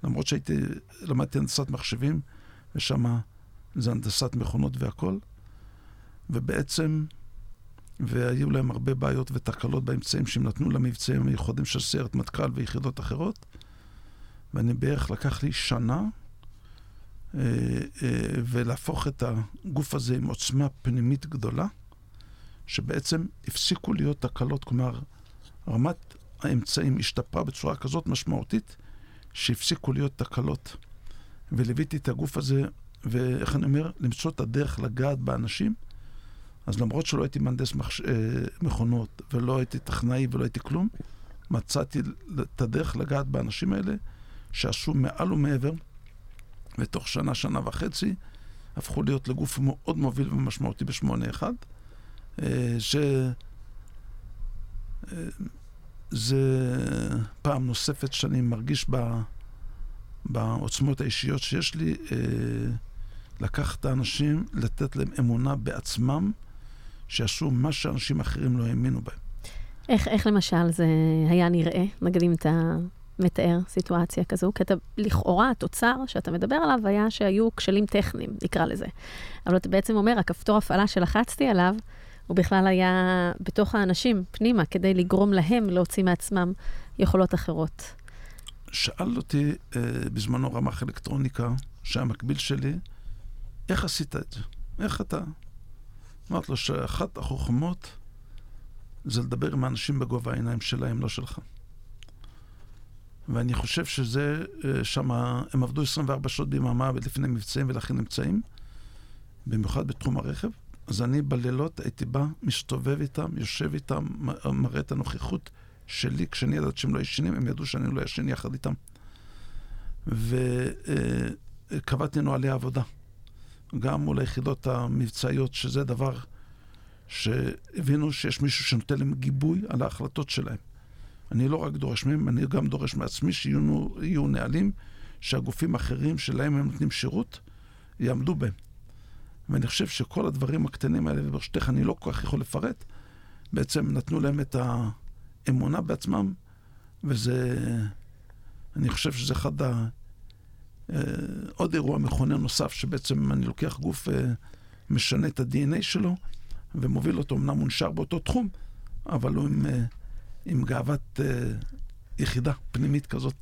למרות שהייתי, למדתי הנדסת מחשבים, ושם זה הנדסת מכונות והכול, ובעצם, והיו להם הרבה בעיות ותקלות באמצעים שהם נתנו למבצעים המיוחדים של סיירת מטכ"ל ויחידות אחרות, ואני בערך לקח לי שנה אה, אה, ולהפוך את הגוף הזה עם עוצמה פנימית גדולה, שבעצם הפסיקו להיות תקלות, כלומר, רמת האמצעים השתפרה בצורה כזאת משמעותית, שהפסיקו להיות תקלות. וליוויתי את הגוף הזה, ואיך אני אומר, למצוא את הדרך לגעת באנשים. אז למרות שלא הייתי מהנדס מחש... אה, מכונות, ולא הייתי טכנאי ולא הייתי כלום, מצאתי את הדרך לגעת באנשים האלה, שעשו מעל ומעבר, ותוך שנה, שנה וחצי, הפכו להיות לגוף מאוד מוביל ומשמעותי בשמונה אחד, אה, ש... זה פעם נוספת שאני מרגיש ב, בעוצמות האישיות שיש לי, אה, לקחת את האנשים, לתת להם אמונה בעצמם, שעשו מה שאנשים אחרים לא האמינו בהם. איך, איך למשל זה היה נראה, נגיד אם אתה מתאר סיטואציה כזו? כי אתה, לכאורה, התוצר שאתה מדבר עליו היה שהיו כשלים טכניים, נקרא לזה. אבל אתה בעצם אומר, הכפתור הפעלה שלחצתי עליו, הוא בכלל היה בתוך האנשים, פנימה, כדי לגרום להם להוציא מעצמם יכולות אחרות. שאל אותי אה, בזמנו רמ"ח אלקטרוניקה, שהמקביל שלי, איך עשית את זה? איך אתה? אמרתי לו שאחת החוכמות זה לדבר עם האנשים בגובה העיניים שלהם, לא שלך. ואני חושב שזה, אה, שם, הם עבדו 24 שעות ביממה ולפני מבצעים ולהכין אמצעים, במיוחד בתחום הרכב. אז אני בלילות הייתי בא, מסתובב איתם, יושב איתם, מראה את הנוכחות שלי. כשאני ידעתי שהם לא ישנים, הם ידעו שאני לא ישן יחד איתם. וקבעתי נוהלי עבודה. גם מול היחידות המבצעיות, שזה דבר שהבינו שיש מישהו שנותן להם גיבוי על ההחלטות שלהם. אני לא רק דורש מהם, אני גם דורש מעצמי שיהיו נהלים שהגופים האחרים שלהם הם נותנים שירות, יעמדו בהם. ואני חושב שכל הדברים הקטנים האלה, וברשותך אני לא כל כך יכול לפרט, בעצם נתנו להם את האמונה בעצמם, וזה, אני חושב שזה אחד ה... עוד אירוע מכונן נוסף, שבעצם אני לוקח גוף, אה, משנה את ה-DNA שלו, ומוביל אותו, אמנם הוא נשאר באותו תחום, אבל הוא עם, אה, עם גאוות יחידה פנימית כזאת.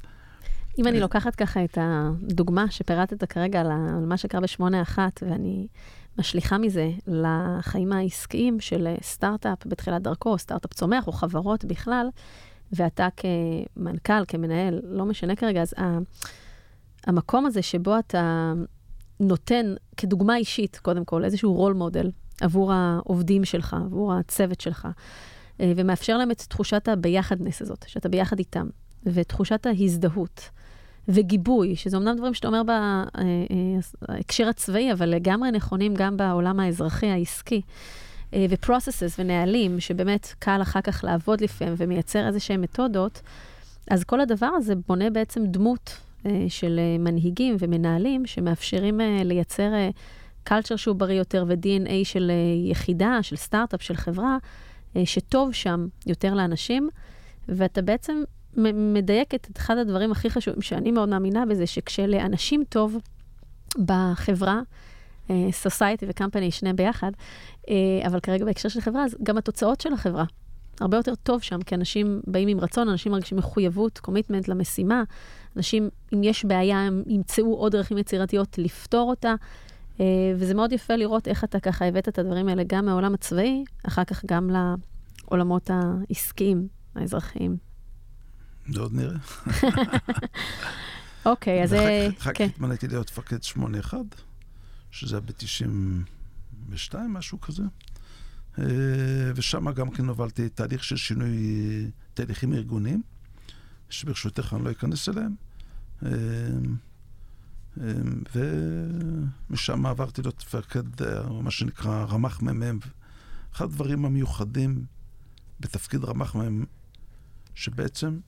אם אני לוקחת ככה את הדוגמה שפירטת כרגע על מה שקרה בשמונה אחת, ואני משליכה מזה לחיים העסקיים של סטארט-אפ בתחילת דרכו, סטארט-אפ צומח או חברות בכלל, ואתה כמנכ"ל, כמנהל, לא משנה כרגע, אז המקום הזה שבו אתה נותן כדוגמה אישית, קודם כל, איזשהו רול מודל עבור העובדים שלך, עבור הצוות שלך, אה, ומאפשר להם את תחושת הביחדנס הזאת, שאתה ביחד איתם, ותחושת ההזדהות. וגיבוי, שזה אמנם דברים שאתה אומר בהקשר אה, אה, הצבאי, אבל לגמרי נכונים גם בעולם האזרחי, העסקי. ו-processes ונהלים, שבאמת קל אחר כך לעבוד לפעמים ומייצר איזה שהם מתודות, אז כל הדבר הזה בונה בעצם דמות של מנהיגים ומנהלים שמאפשרים לייצר קלצ'ר שהוא בריא יותר ו-DNA של יחידה, של סטארט-אפ, של חברה, שטוב שם יותר לאנשים, ואתה בעצם מדייקת את אחד הדברים הכי חשובים, שאני מאוד מאמינה בזה, שכשלאנשים טוב בחברה, סוסייטי וקמפני, שני ביחד, אבל כרגע בהקשר של חברה, אז גם התוצאות של החברה. הרבה יותר טוב שם, כי אנשים באים עם רצון, אנשים מרגישים מחויבות, קומיטמנט למשימה. אנשים, אם יש בעיה, הם ימצאו עוד דרכים יצירתיות לפתור אותה. וזה מאוד יפה לראות איך אתה ככה הבאת את הדברים האלה גם מהעולם הצבאי, אחר כך גם לעולמות העסקיים, האזרחיים. זה עוד נראה. אוקיי, אז... אחר כך התמניתי להיות מפקד 8-1, שזה היה ב-92, משהו כזה. אה, ושם גם כן הובלתי תהליך של שינוי תהליכים ארגוניים, שברשותך אני לא אכנס אליהם. אה, אה, ומשם עברתי להיות מפקד, מה שנקרא רמ"ח מ"מ. אחד הדברים המיוחדים בתפקיד רמ"ח מ"מ, שבעצם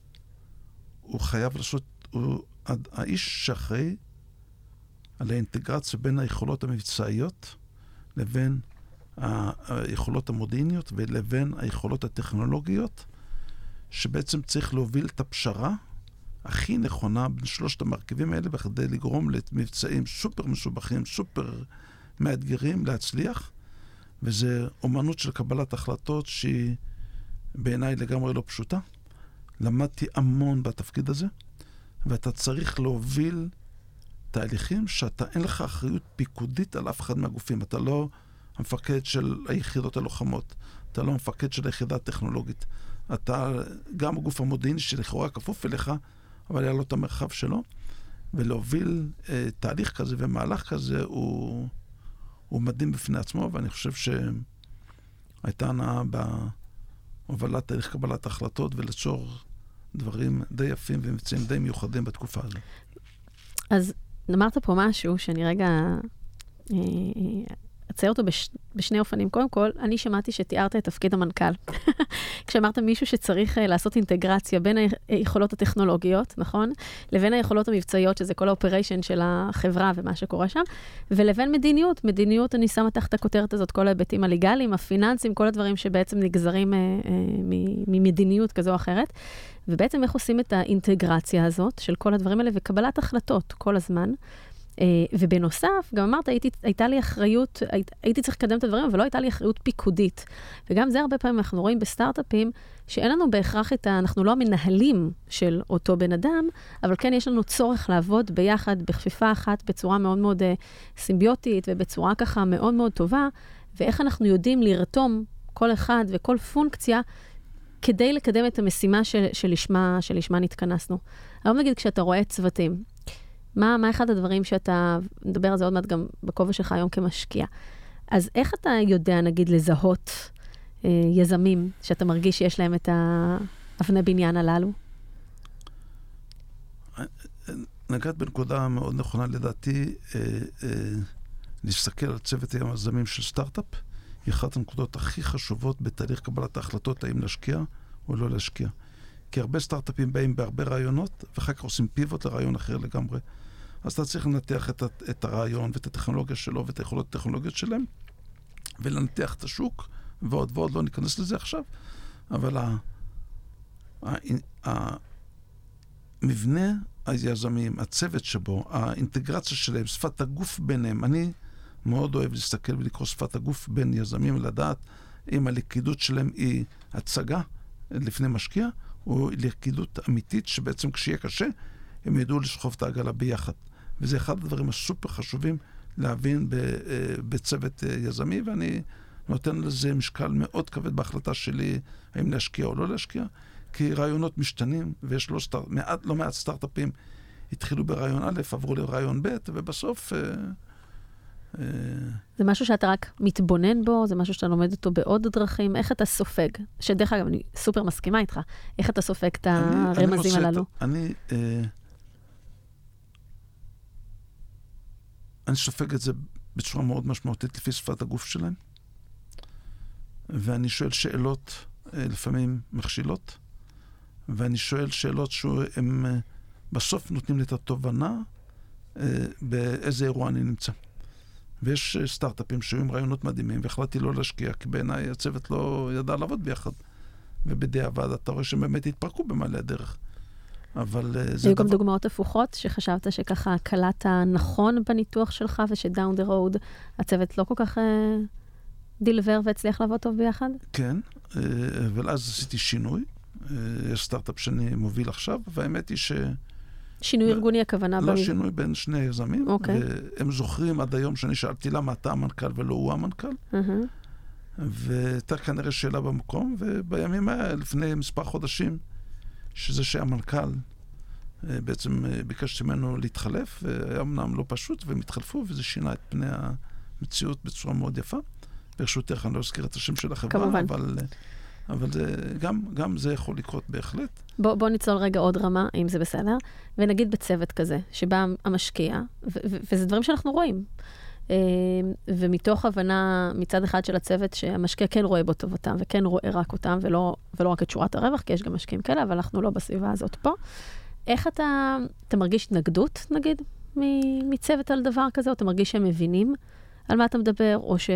הוא חייב לעשות, הוא האיש שאחראי על האינטגרציה בין היכולות המבצעיות לבין היכולות המודיעיניות ולבין היכולות הטכנולוגיות, שבעצם צריך להוביל את הפשרה הכי נכונה בין שלושת המרכיבים האלה בכדי לגרום למבצעים סופר מסובכים, סופר מאתגרים להצליח, וזה אומנות של קבלת החלטות שהיא בעיניי לגמרי לא פשוטה. למדתי המון בתפקיד הזה, ואתה צריך להוביל תהליכים שאתה, אין לך אחריות פיקודית על אף אחד מהגופים. אתה לא המפקד של היחידות הלוחמות, אתה לא המפקד של היחידה הטכנולוגית. אתה גם הגוף המודיעיני שלכאורה כפוף אליך, אבל היה לו את המרחב שלו. ולהוביל אה, תהליך כזה ומהלך כזה הוא, הוא מדהים בפני עצמו, ואני חושב שהייתה הנאה בהובלת תהליך קבלת ההחלטות וליצור דברים די יפים ומבצעים די מיוחדים בתקופה הזאת. אז אמרת פה משהו שאני רגע אה, אה, אצייר אותו בש, בשני אופנים. קודם כל, אני שמעתי שתיארת את תפקיד המנכ"ל. כשאמרת מישהו שצריך uh, לעשות אינטגרציה בין היכולות הטכנולוגיות, נכון? לבין היכולות המבצעיות, שזה כל האופריישן של החברה ומה שקורה שם, ולבין מדיניות. מדיניות, אני שמה תחת הכותרת הזאת כל ההיבטים הליגליים, הפיננסיים, כל הדברים שבעצם נגזרים uh, uh, ממדיניות כזו או אחרת. ובעצם איך עושים את האינטגרציה הזאת של כל הדברים האלה וקבלת החלטות כל הזמן. Uh, ובנוסף, גם אמרת, הייתי, הייתה לי אחריות, הי, הייתי צריך לקדם את הדברים, אבל לא הייתה לי אחריות פיקודית. וגם זה הרבה פעמים אנחנו רואים בסטארט-אפים, שאין לנו בהכרח את ה... אנחנו לא המנהלים של אותו בן אדם, אבל כן יש לנו צורך לעבוד ביחד, בכפיפה אחת, בצורה מאוד מאוד uh, סימביוטית, ובצורה ככה מאוד מאוד טובה, ואיך אנחנו יודעים לרתום כל אחד וכל פונקציה כדי לקדם את המשימה של, שלשמה, שלשמה נתכנסנו. היום נגיד כשאתה רואה צוותים, מה, מה אחד הדברים שאתה, נדבר על זה עוד מעט גם בכובע שלך היום כמשקיע. אז איך אתה יודע, נגיד, לזהות אה, יזמים שאתה מרגיש שיש להם את האבני בניין הללו? נגעת בנקודה מאוד נכונה לדעתי, אה, אה, להסתכל על צוות היזמים של סטארט-אפ, היא אחת הנקודות הכי חשובות בתהליך קבלת ההחלטות, האם להשקיע או לא להשקיע. כי הרבה סטארט-אפים באים בהרבה רעיונות, ואחר כך עושים פיבוט לרעיון אחר לגמרי. אז אתה צריך לנתח את, את הרעיון ואת הטכנולוגיה שלו ואת היכולות הטכנולוגיות שלהם, ולנתח את השוק, ועוד ועוד, לא ניכנס לזה עכשיו, אבל ה, ה, ה, המבנה היזמים, הצוות שבו, האינטגרציה שלהם, שפת הגוף ביניהם, אני מאוד אוהב להסתכל ולקרוא שפת הגוף בין יזמים ולדעת אם הלכידות שלהם היא הצגה לפני משקיע, או לכידות אמיתית, שבעצם כשיהיה קשה, הם ידעו לסחוב את העגלה ביחד. וזה אחד הדברים הסופר חשובים להבין אה, בצוות אה, יזמי, ואני נותן לזה משקל מאוד כבד בהחלטה שלי האם להשקיע או לא להשקיע, כי רעיונות משתנים, ויש לא, סטאר, מעט, לא מעט סטארט-אפים התחילו ברעיון א', עברו לרעיון ב', ובסוף... אה. זה משהו שאתה רק מתבונן בו, זה משהו שאתה לומד אותו בעוד דרכים, איך אתה סופג? שדרך אגב, אני סופר מסכימה איתך, איך אתה סופג את הרמזים אני הללו? אני, אה, אני סופג את זה בצורה מאוד משמעותית לפי שפת הגוף שלהם, ואני שואל שאלות אה, לפעמים מכשילות, ואני שואל שאלות שהם אה, בסוף נותנים לי את התובנה אה, באיזה אירוע אני נמצא. ויש סטארט-אפים שהיו עם רעיונות מדהימים, והחלטתי לא להשקיע, כי בעיניי הצוות לא ידע לעבוד ביחד. ובדיעבד אתה רואה שהם באמת התפרקו במעלה הדרך. אבל זה היו גם דוגמאות הפוכות, שחשבת שככה קלטת נכון בניתוח שלך, ושדאון דה רוד הצוות לא כל כך דילבר והצליח לעבוד טוב ביחד? כן, אבל אז עשיתי שינוי. יש סטארט-אפ שאני מוביל עכשיו, והאמת היא ש... שינוי ארגוני הכוונה? לא, שינוי בין שני יזמים. אוקיי. והם זוכרים עד היום שאני שאלתי למה אתה המנכ"ל ולא הוא המנכ"ל. והייתה כנראה שאלה במקום, ובימים האלה, לפני מספר חודשים, שזה שהמנכ"ל בעצם ביקשתי ממנו להתחלף, והיה אמנם לא פשוט, והם התחלפו, וזה שינה את פני המציאות בצורה מאוד יפה. ברשותך, אני לא אזכיר את השם של החברה, כמובן. אבל, אבל זה, גם, גם זה יכול לקרות בהחלט. בוא, בוא ניצול רגע עוד רמה, אם זה בסדר, ונגיד בצוות כזה, שבא המשקיע, וזה דברים שאנחנו רואים. ומתוך הבנה מצד אחד של הצוות שהמשקיע כן רואה בו טובתם וכן רואה רק אותם ולא, ולא רק את שורת הרווח, כי יש גם משקיעים כאלה, אבל אנחנו לא בסביבה הזאת פה. איך אתה, אתה מרגיש התנגדות, נגיד, מצוות על דבר כזה, או אתה מרגיש שהם מבינים על מה אתה מדבר, או ש...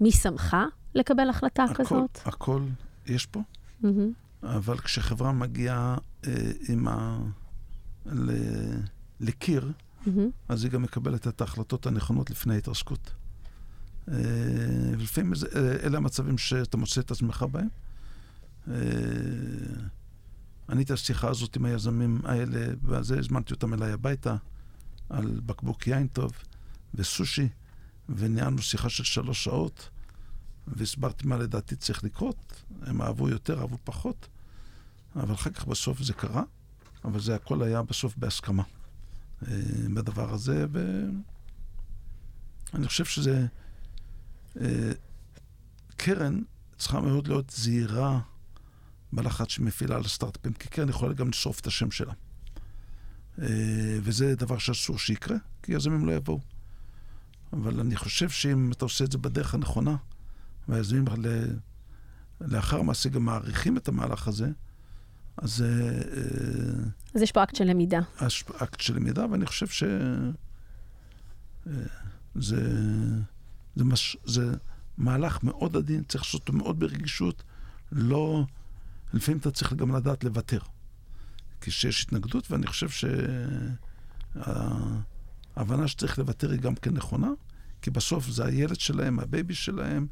מי שמך לקבל החלטה הכל, כזאת? הכל יש פה, mm-hmm. אבל כשחברה מגיעה אה, עם ה... ל... לקיר, mm-hmm. אז היא גם מקבלת את ההחלטות הנכונות לפני ההתרסקות. אה, ולפעמים אה, אלה המצבים שאתה מוצא את עצמך בהם. אה, אני את השיחה הזאת עם היזמים האלה, ועל זה הזמנתי אותם אליי הביתה, על בקבוק יין טוב וסושי. וניהלנו שיחה של שלוש שעות, והסברתי מה לדעתי צריך לקרות. הם אהבו יותר, אהבו פחות, אבל אחר כך בסוף זה קרה, אבל זה הכל היה בסוף בהסכמה אה, בדבר הזה, ואני חושב שזה... אה, קרן צריכה מאוד להיות זהירה בלחץ שמפעילה על הסטארט-אפים, כי קרן יכולה גם לשרוף את השם שלה. אה, וזה דבר שאסור שיקרה, כי יזמים לא יבואו. אבל אני חושב שאם אתה עושה את זה בדרך הנכונה, והיזמים לאחר מעשה גם מעריכים את המהלך הזה, אז... אז יש פה אקט של למידה. אקט של למידה, ואני חושב ש... זה, זה, מש, זה מהלך מאוד עדין, צריך לעשות אותו מאוד ברגישות. לא... לפעמים אתה צריך גם לדעת לוותר. כשיש התנגדות, ואני חושב שה... ההבנה שצריך לוותר היא גם כן נכונה, כי בסוף זה הילד שלהם, ה baby שלהם,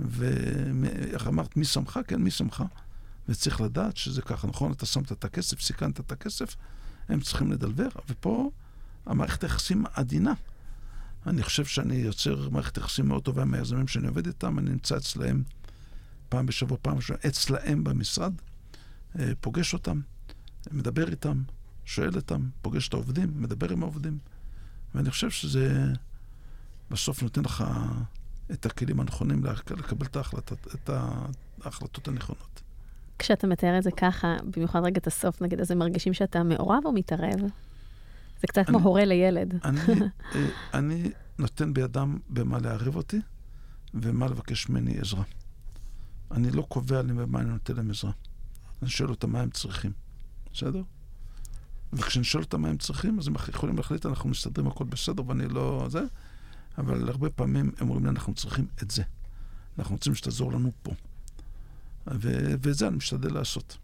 ואיך אמרת, מי שמך? כן, מי שמך? וצריך לדעת שזה ככה, נכון? אתה שמת את הכסף, סיכנת את הכסף, הם צריכים לדלבר, ופה המערכת היחסים עדינה. אני חושב שאני יוצר מערכת יחסים מאוד טובה עם היזמים שאני עובד איתם, אני נמצא אצלהם פעם בשבוע, פעם בשבוע, אצלהם במשרד, אה, פוגש אותם, מדבר איתם, שואל אותם, פוגש את העובדים, מדבר עם העובדים. ואני חושב שזה בסוף נותן לך את הכלים הנכונים לקבל את ההחלטות, את ההחלטות הנכונות. כשאתה מתאר את זה ככה, במיוחד רגע את הסוף, נגיד, אז הם מרגישים שאתה מעורב או מתערב? זה קצת כמו הורה לילד. אני, אה, אני נותן בידם במה לערב אותי ומה לבקש ממני עזרה. אני לא קובע לי במה אני נותן להם עזרה. אני שואל אותם מה הם צריכים, בסדר? וכשאני שואל אותם מה הם צריכים, אז הם יכולים להחליט, אנחנו מסתדרים, הכל בסדר, ואני לא... זה. אבל הרבה פעמים הם אומרים לי, אנחנו צריכים את זה. אנחנו רוצים שתעזור לנו פה. ו- ואת זה אני משתדל לעשות.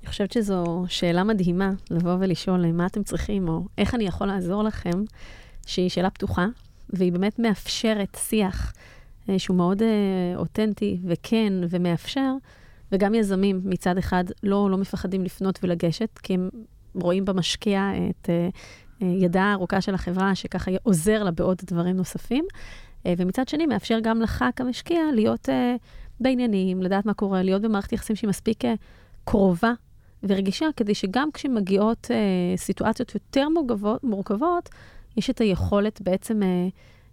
אני חושבת שזו שאלה מדהימה, לבוא ולשאול מה אתם צריכים, או איך אני יכול לעזור לכם, שהיא שאלה פתוחה, והיא באמת מאפשרת שיח אה, שהוא מאוד אה, אותנטי וכן ומאפשר, וגם יזמים מצד אחד לא, לא מפחדים לפנות ולגשת, כי הם רואים במשקיע את אה, אה, ידה הארוכה של החברה, שככה עוזר לה בעוד דברים נוספים. אה, ומצד שני, מאפשר גם לך כמשקיע להיות בעניינים, לדעת מה קורה, להיות במערכת יחסים שהיא מספיק קרובה ורגישה, כדי שגם כשמגיעות אה, סיטואציות יותר מורכבות, מורכבות, יש את היכולת בעצם אה,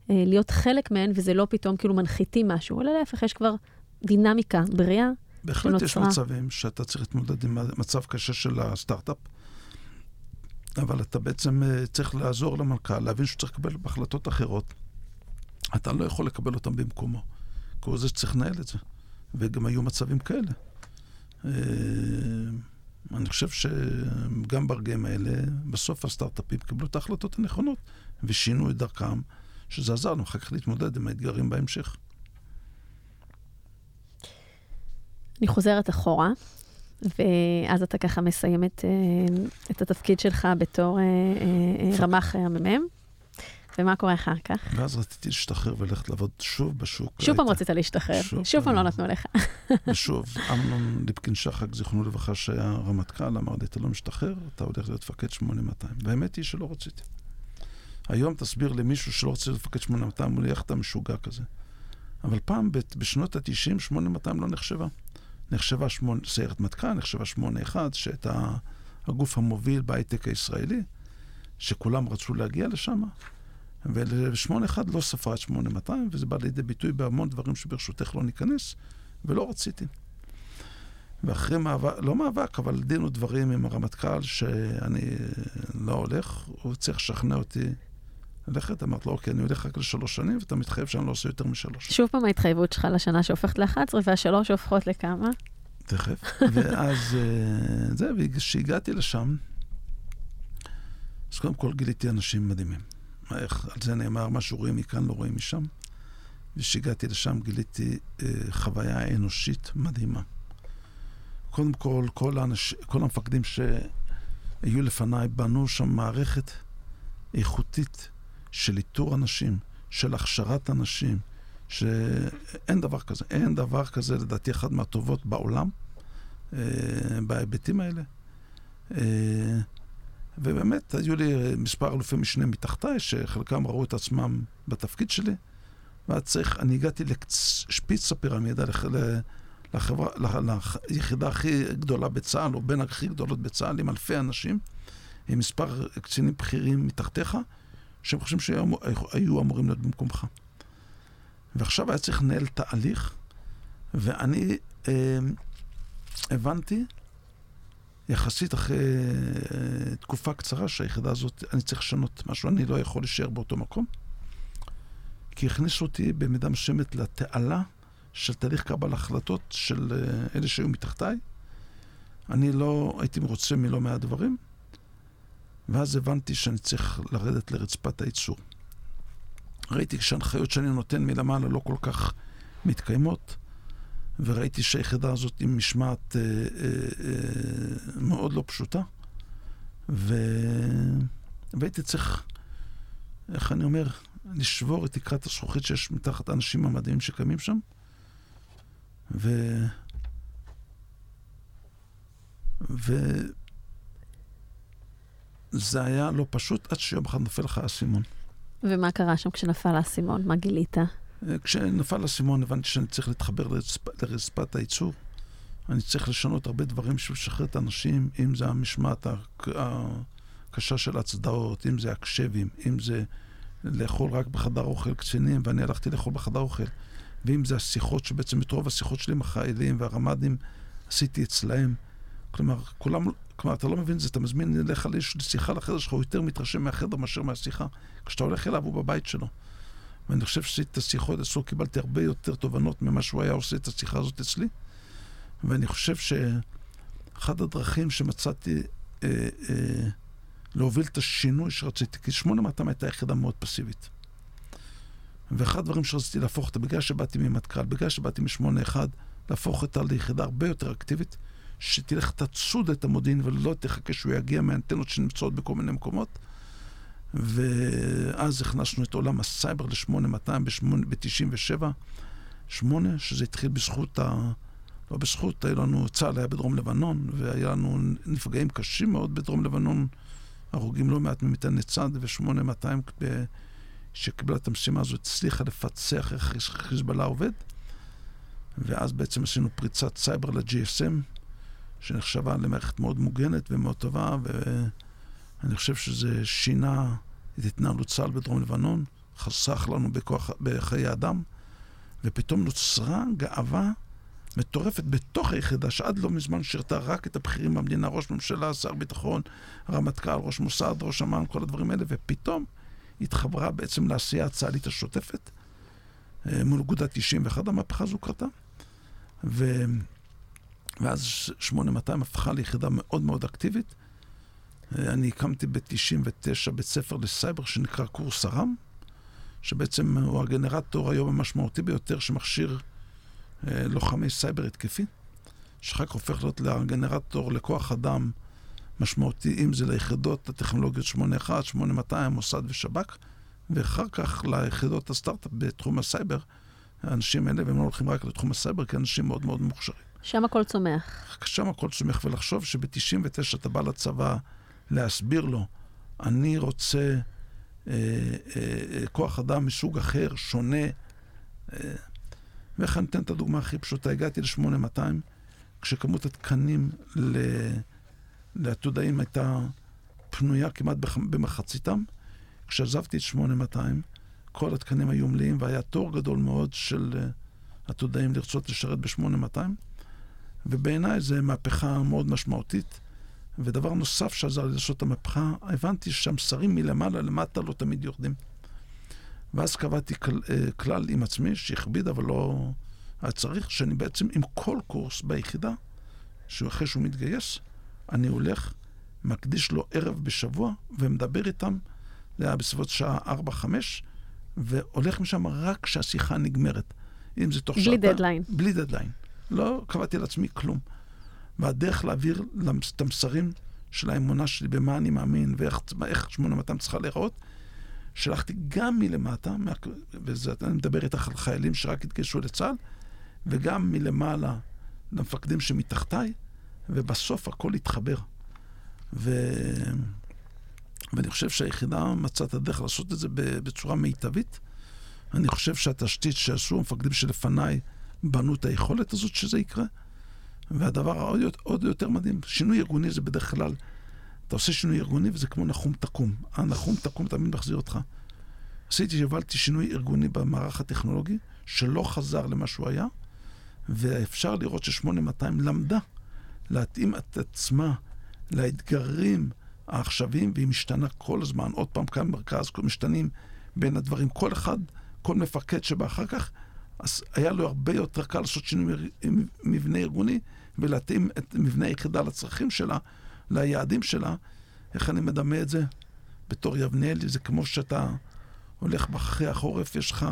אה, להיות חלק מהן, וזה לא פתאום כאילו מנחיתים משהו, אלא להפך, יש כבר דינמיקה בריאה בהחלט יש שנוצרה. מצבים שאתה צריך להתמודד עם מצב קשה של הסטארט-אפ, אבל אתה בעצם אה, צריך לעזור למנכ"ל, להבין שהוא צריך לקבל החלטות אחרות. אתה לא יכול לקבל אותן במקומו, כי הוא זה שצריך לנהל את זה. וגם היו מצבים כאלה. אה, אני חושב שגם ברגעים האלה, בסוף הסטארט-אפים קיבלו את ההחלטות הנכונות ושינו את דרכם, שזה עזר להם אחר כך להתמודד עם האתגרים בהמשך. אני חוזרת אחורה, ואז אתה ככה מסיים את, אה, את התפקיד שלך בתור אה, רמ"ח המ"מ, ומה קורה אחר כך? ואז רציתי להשתחרר וללכת לעבוד שוב בשוק. שוב פעם רצית להשתחרר, שוב שוב פעם. לא נתנו לך. ושוב, אמנון ליפקין שחק, זיכרונו לברכה, שהיה רמטכ"ל, אמר לי, אתה לא משתחרר, אתה הולך להיות מפקד 8200. והאמת היא שלא רציתי. היום תסביר למישהו שלא רוצה להיות מפקד 8200, הוא לי, איך אתה משוגע כזה? אבל פעם, בשנות ה-90, 8200 לא נחשבה. נחשבה שמונה- סיירת מטכ"ל, נחשבה 81, שהייתה הגוף המוביל בהייטק הישראלי, שכולם רצו להגיע לשם. ול-81 לא ספרה את 8200, וזה בא לידי ביטוי בהמון דברים שברשותך לא ניכנס, ולא רציתי. ואחרי מאבק, לא מאבק, אבל דין ודברים עם הרמטכ"ל, שאני לא הולך, הוא צריך לשכנע אותי ללכת. אמרתי לו, אוקיי, אני הולך רק לשלוש שנים, ואתה מתחייב שאני לא עושה יותר משלוש. שוב פעם ההתחייבות שלך לשנה שהופכת ל-11, והשלוש הופכות לכמה? תכף. ואז אה, זה, וכשהגעתי לשם, אז קודם כל גיליתי אנשים מדהימים. איך, על זה נאמר, מה שרואים מכאן לא רואים משם. וכשהגעתי לשם גיליתי אה, חוויה אנושית מדהימה. קודם כל, כל, האנש, כל המפקדים שהיו לפניי בנו שם מערכת איכותית של איתור אנשים, של הכשרת אנשים, שאין דבר כזה. אין דבר כזה, לדעתי, אחת מהטובות בעולם, אה, בהיבטים האלה. אה, ובאמת, היו לי מספר אלופי משנה מתחתיי, שחלקם ראו את עצמם בתפקיד שלי, ואז צריך, אני הגעתי לשפיץ הפירמידה, לח- לחברה, לח- ליחידה הכי גדולה בצה"ל, או בין הכי גדולות בצה"ל, עם אלפי אנשים, עם מספר קצינים בכירים מתחתיך, שהם חושבים שהיו אמור- היו אמורים להיות במקומך. ועכשיו היה צריך לנהל תהליך, ואני אה, הבנתי, יחסית אחרי אה, תקופה קצרה, שהיחידה הזאת, אני צריך לשנות משהו, אני לא יכול להישאר באותו מקום. כי הכניסו אותי במידה מסוימת לתעלה של תהליך קבל החלטות של אה, אלה שהיו מתחתיי. אני לא הייתי מרוצה מלא מעט דברים, ואז הבנתי שאני צריך לרדת לרצפת הייצור. ראיתי שההנחיות שאני נותן מלמעלה לא כל כך מתקיימות, וראיתי שהיחידה הזאת עם משמעת אה, אה, אה, מאוד לא פשוטה, ו... והייתי צריך, איך אני אומר, לשבור את תקרת הזכוכית שיש מתחת האנשים המדהימים שקיימים שם, ו... וזה היה לא פשוט עד שיום אחד נופל לך האסימון. ומה קרה שם כשנפל האסימון? מה גילית? כשנפל האסימון הבנתי שאני צריך להתחבר לרצפ... לרצפת הייצור. אני צריך לשנות הרבה דברים בשביל לשחרר את האנשים, אם זה המשמעת הק- הקשה של ההצדעות, אם זה הקשבים, אם זה לאכול רק בחדר אוכל קצינים, ואני הלכתי לאכול בחדר אוכל, ואם זה השיחות, שבעצם את רוב השיחות שלי עם החיילים והרמ"דים עשיתי אצלהם. כלומר, כולם, כלומר, אתה לא מבין את זה, אתה מזמין אליך לשיחה לחדר שלך, הוא יותר מתרשם מהחדר מאשר מהשיחה. כשאתה הולך אליו, הוא בבית שלו. ואני חושב שעשיתי את השיחות אצלו, קיבלתי הרבה יותר תובנות ממה שהוא היה עושה את השיחה הזאת אצלי. ואני חושב שאחת הדרכים שמצאתי אה, אה, להוביל את השינוי שרציתי, כי 8200 הייתה יחידה מאוד פסיבית. ואחד הדברים שרציתי להפוך אותה, בגלל שבאתי ממטכ"ל, בגלל שבאתי מ-81, להפוך אותה ליחידה הרבה יותר אקטיבית, שתלך תצוד את המודיעין ולא תחכה שהוא יגיע מהאנטנות שנמצאות בכל מיני מקומות. ואז הכנסנו את עולם הסייבר ל-8200 ב-97, 8, שזה התחיל בזכות ה... לא בזכות, היה לנו, צה"ל היה בדרום לבנון, והיה לנו נפגעים קשים מאוד בדרום לבנון, הרוגים לא מעט ממטעני צד, ו-8200, שקיבלה את המשימה הזאת, הצליחה לפצח איך חיזבאללה עובד, ואז בעצם עשינו פריצת סייבר ל-GSM, שנחשבה למערכת מאוד מוגנת ומאוד טובה, ואני חושב שזה שינה את התנהלות צה"ל בדרום לבנון, חסך לנו בכוח, בחיי אדם, ופתאום נוצרה גאווה מטורפת בתוך היחידה, שעד לא מזמן שירתה רק את הבכירים במדינה, ראש ממשלה, שר ביטחון, רמטכ"ל, ראש מוסד, ראש אמ"ן, כל הדברים האלה, ופתאום התחברה בעצם לעשייה הצה"לית השוטפת, אה, מול אגודה 91, המהפכה הזו קרתה. ו... ואז 8200 הפכה ליחידה מאוד מאוד אקטיבית. אני הקמתי ב-99 בית ספר לסייבר שנקרא קורס ארם, שבעצם הוא הגנרטור היום המשמעותי ביותר שמכשיר אה, לוחמי סייבר התקפי, שאחר כך הופך להיות לגנרטור לכוח אדם משמעותי, אם זה ליחידות הטכנולוגיות 81, 8200, מוסד ושב"כ, ואחר כך ליחידות הסטארט-אפ בתחום הסייבר. האנשים האלה, והם לא הולכים רק לתחום הסייבר, כי אנשים מאוד מאוד מוכשרים. שם הכל צומח. שם הכל צומח, ולחשוב שב-99 אתה בא לצבא להסביר לו, אני רוצה אה, אה, כוח אדם מסוג אחר, שונה. אה, ואיך אני אתן את הדוגמה הכי פשוטה? הגעתי ל-8200, כשכמות התקנים לעתודאים הייתה פנויה כמעט במחציתם. כשעזבתי את 8200, כל התקנים היו מלאים, והיה תור גדול מאוד של אה, עתודאים לרצות לשרת ב-8200, ובעיניי זו מהפכה מאוד משמעותית. ודבר נוסף שעזר לי לעשות את המהפכה, הבנתי ששם שרים מלמעלה למטה לא תמיד יורדים. ואז קבעתי כל, אה, כלל עם עצמי, שהכביד, אבל לא היה צריך, שאני בעצם עם כל קורס ביחידה, שאחרי שהוא מתגייס, אני הולך, מקדיש לו ערב בשבוע, ומדבר איתם, זה היה בסביבות שעה 4-5, והולך משם רק כשהשיחה נגמרת. אם זה תוך בלי שעתה... בלי דדליין. בלי דדליין. לא קבעתי לעצמי כלום. והדרך להעביר את המסרים של האמונה שלי, במה אני מאמין, ואיך 8200 צריכה להיראות, שלחתי גם מלמטה, וזה, אני מדבר איתך על חיילים שרק התגייסו לצה"ל, וגם מלמעלה למפקדים שמתחתיי, ובסוף הכל התחבר. ו... ואני חושב שהיחידה מצאה את הדרך לעשות את זה בצורה מיטבית. אני חושב שהתשתית שעשו המפקדים שלפניי בנו את היכולת הזאת שזה יקרה. והדבר העוד עוד יותר מדהים, שינוי ארגוני זה בדרך כלל, אתה עושה שינוי ארגוני וזה כמו נחום תקום. הנחום תקום תמיד מחזיר אותך. עשיתי, הובלתי שינוי ארגוני במערך הטכנולוגי, שלא חזר למה שהוא היה, ואפשר לראות ש-8200 למדה להתאים את עצמה לאתגרים העכשוויים, והיא משתנה כל הזמן. עוד פעם, כאן מרכז, משתנים בין הדברים. כל אחד, כל מפקד שבא אחר כך, אז היה לו הרבה יותר קל לעשות שינוי מבנה ארגוני ולהתאים את מבנה היחידה לצרכים שלה, ליעדים שלה. איך אני מדמה את זה? בתור יבניאלי, זה כמו שאתה הולך אחרי החורף, יש לך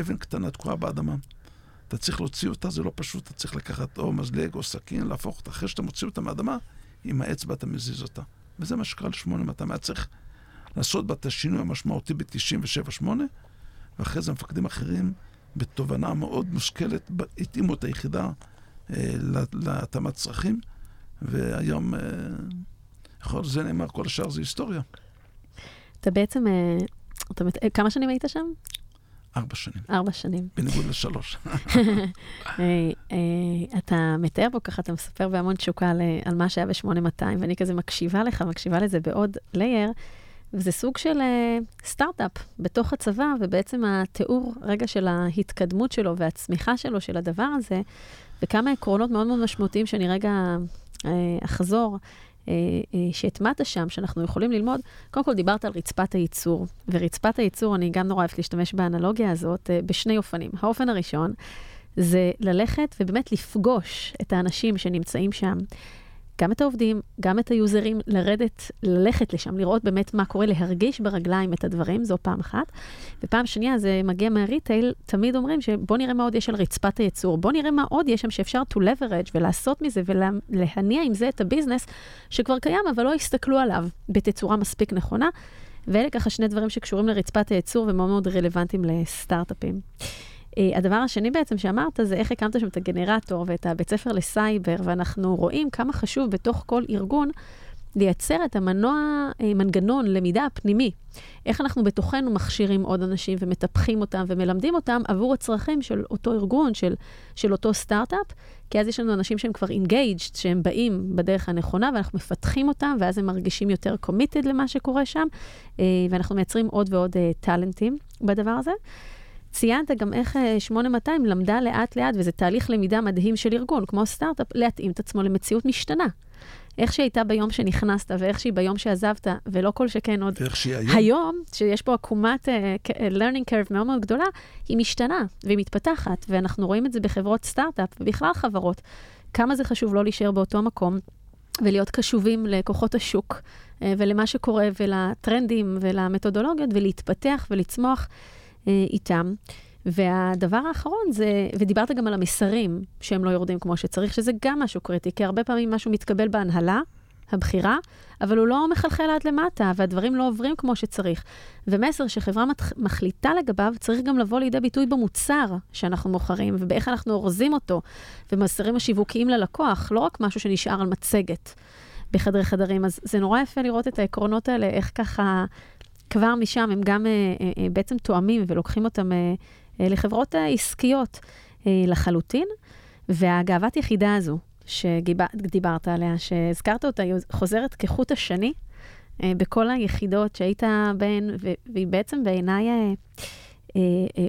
אבן קטנה תקועה באדמה. אתה צריך להוציא אותה, זה לא פשוט, אתה צריך לקחת או מזלג או סכין, להפוך אותה. אחרי שאתה מוציא אותה מהאדמה, עם האצבע אתה מזיז אותה. וזה מה שקרה ל-8200. היה צריך לעשות בה את השינוי המשמעותי ב-97-8, ואחרי זה מפקדים אחרים, בתובנה מאוד מושכלת, התאימו את היחידה להתאמת צרכים, והיום, אה, להיות, זה נאמר, כל השאר זה היסטוריה. אתה בעצם, אה, אתה, כמה שנים היית שם? ארבע שנים. ארבע שנים. בניגוד לשלוש. אה, אה, אתה מתאר פה ככה, אתה מספר בהמון תשוקה על מה שהיה ב-8200, ואני כזה מקשיבה לך, מקשיבה לזה בעוד לייר, וזה סוג של אה, סטארט-אפ בתוך הצבא, ובעצם התיאור רגע של ההתקדמות שלו והצמיחה שלו של הדבר הזה, וכמה עקרונות מאוד מאוד משמעותיים שאני רגע אחזור. אה, אה, שהטמעת שם, שאנחנו יכולים ללמוד, קודם כל דיברת על רצפת הייצור, ורצפת הייצור, אני גם נורא אוהבת להשתמש באנלוגיה הזאת, אה, בשני אופנים. האופן הראשון זה ללכת ובאמת לפגוש את האנשים שנמצאים שם, גם את העובדים, גם את היוזרים, לרדת, ללכת לשם, לראות באמת מה קורה, להרגיש ברגליים את הדברים, זו פעם אחת. ופעם שנייה, זה מגיע מהריטייל, תמיד אומרים שבוא נראה מה עוד יש על רצפת הייצור, בוא נראה מה עוד יש שם שאפשר to leverage ולעשות מזה ולהניע עם זה את הביזנס שכבר קיים, אבל לא הסתכלו עליו בתצורה מספיק נכונה. ואלה ככה שני דברים שקשורים לרצפת הייצור ומאוד מאוד רלוונטיים לסטארט-אפים. Uh, הדבר השני בעצם שאמרת, זה איך הקמת שם את הגנרטור ואת הבית ספר לסייבר, ואנחנו רואים כמה חשוב בתוך כל ארגון לייצר את המנוע, אה, מנגנון למידה הפנימי. איך אנחנו בתוכנו מכשירים עוד אנשים ומטפחים אותם ומלמדים אותם עבור הצרכים של אותו ארגון, של, של אותו סטארט-אפ, כי אז יש לנו אנשים שהם כבר engaged, שהם באים בדרך הנכונה, ואנחנו מפתחים אותם, ואז הם מרגישים יותר committed למה שקורה שם, אה, ואנחנו מייצרים עוד ועוד טאלנטים בדבר הזה. ציינת גם איך 8200 למדה לאט-לאט, וזה תהליך למידה מדהים של ארגון, כמו סטארט-אפ, להתאים את עצמו למציאות משתנה. איך שהיא הייתה ביום שנכנסת, ואיך שהיא ביום שעזבת, ולא כל שכן עוד... ואיך שהיא היום. היום, שיש פה עקומת uh, learning curve מאוד מאוד גדולה, היא משתנה והיא מתפתחת, ואנחנו רואים את זה בחברות סטארט-אפ, ובכלל חברות. כמה זה חשוב לא להישאר באותו מקום, ולהיות קשובים לכוחות השוק, ולמה שקורה, ולטרנדים, ולמתודולוגיות, ולהתפתח ולצמוח איתם. והדבר האחרון זה, ודיברת גם על המסרים שהם לא יורדים כמו שצריך, שזה גם משהו קריטי, כי הרבה פעמים משהו מתקבל בהנהלה, הבחירה, אבל הוא לא מחלחל עד למטה, והדברים לא עוברים כמו שצריך. ומסר שחברה מחליטה לגביו, צריך גם לבוא לידי ביטוי במוצר שאנחנו מוכרים, ובאיך אנחנו אורזים אותו, ומסרים השיווקיים ללקוח, לא רק משהו שנשאר על מצגת בחדרי חדרים. אז זה נורא יפה לראות את העקרונות האלה, איך ככה... כבר משם הם גם אה, אה, אה בעצם תואמים ולוקחים אותם לחברות עסקיות לחלוטין. והגאוות יחידה הזו, שדיברת עליה, שהזכרת אותה, היא חוזרת כחוט השני בכל היחידות שהיית בהן, והיא בעצם בעיניי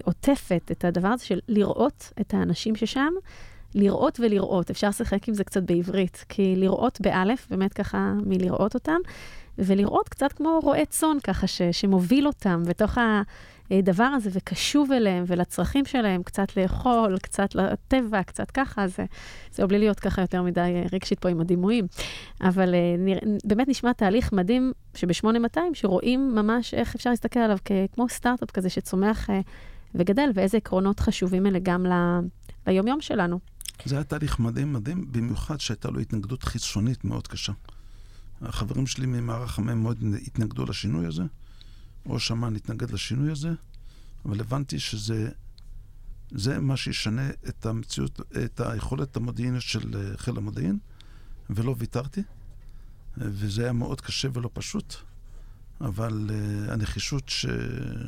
עוטפת את הדבר הזה של לראות את האנשים ששם, לראות ולראות. אפשר לשחק עם זה קצת בעברית, כי לראות באלף, באמת ככה מלראות אותם, ולראות קצת כמו רועה צאן ככה, ש, שמוביל אותם בתוך הדבר הזה וקשוב אליהם ולצרכים שלהם, קצת לאכול, קצת לטבע, קצת ככה, זה, זה בלי להיות ככה יותר מדי אה, רגשית פה עם הדימויים. אבל אה, נרא, באמת נשמע תהליך מדהים שב-8200, שרואים ממש איך אפשר להסתכל עליו כמו סטארט-אפ כזה שצומח אה, וגדל, ואיזה עקרונות חשובים אלה גם ל, ליומיום שלנו. זה היה תהליך מדהים מדהים, במיוחד שהייתה לו התנגדות חיצונית מאוד קשה. החברים שלי ממערך המ"ם מאוד התנגדו לשינוי הזה. ראש אמ"ן התנגד לשינוי הזה, אבל הבנתי שזה זה מה שישנה את המציאות, את היכולת המודיעינית של אה, חיל המודיעין, ולא ויתרתי. וזה היה מאוד קשה ולא פשוט, אבל uh, הנחישות ש...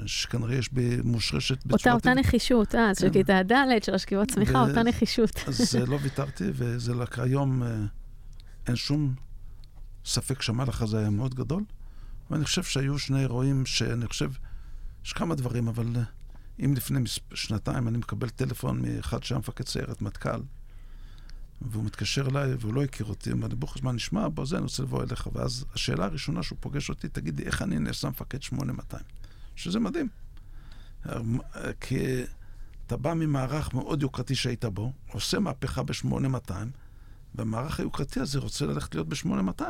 שכנראה יש בי מושרשת בצורה... אותה, אותה נחישות, אה, כן. של כיתה ד', של השכיבות צמיחה, ו... אותה נחישות. אז לא ויתרתי, וזה לקח היום, uh, אין שום ספק שהמהלך הזה היה מאוד גדול. ואני חושב שהיו שני אירועים שאני חושב, יש כמה דברים, אבל אה, אם לפני שנתיים אני מקבל טלפון מאחד שהיה מפקד סיירת מטכ"ל, והוא מתקשר אליי, והוא לא הכיר אותי, אמר לי, בוכש, מה נשמע? בוא זה, אני רוצה לבוא אליך. ואז השאלה הראשונה שהוא פוגש אותי, תגיד לי, איך אני נעשה מפקד 8200? שזה מדהים. כי אתה בא ממערך מאוד יוקרתי שהיית בו, עושה מהפכה ב-8200, והמערך היוקרתי הזה רוצה ללכת להיות ב-8200,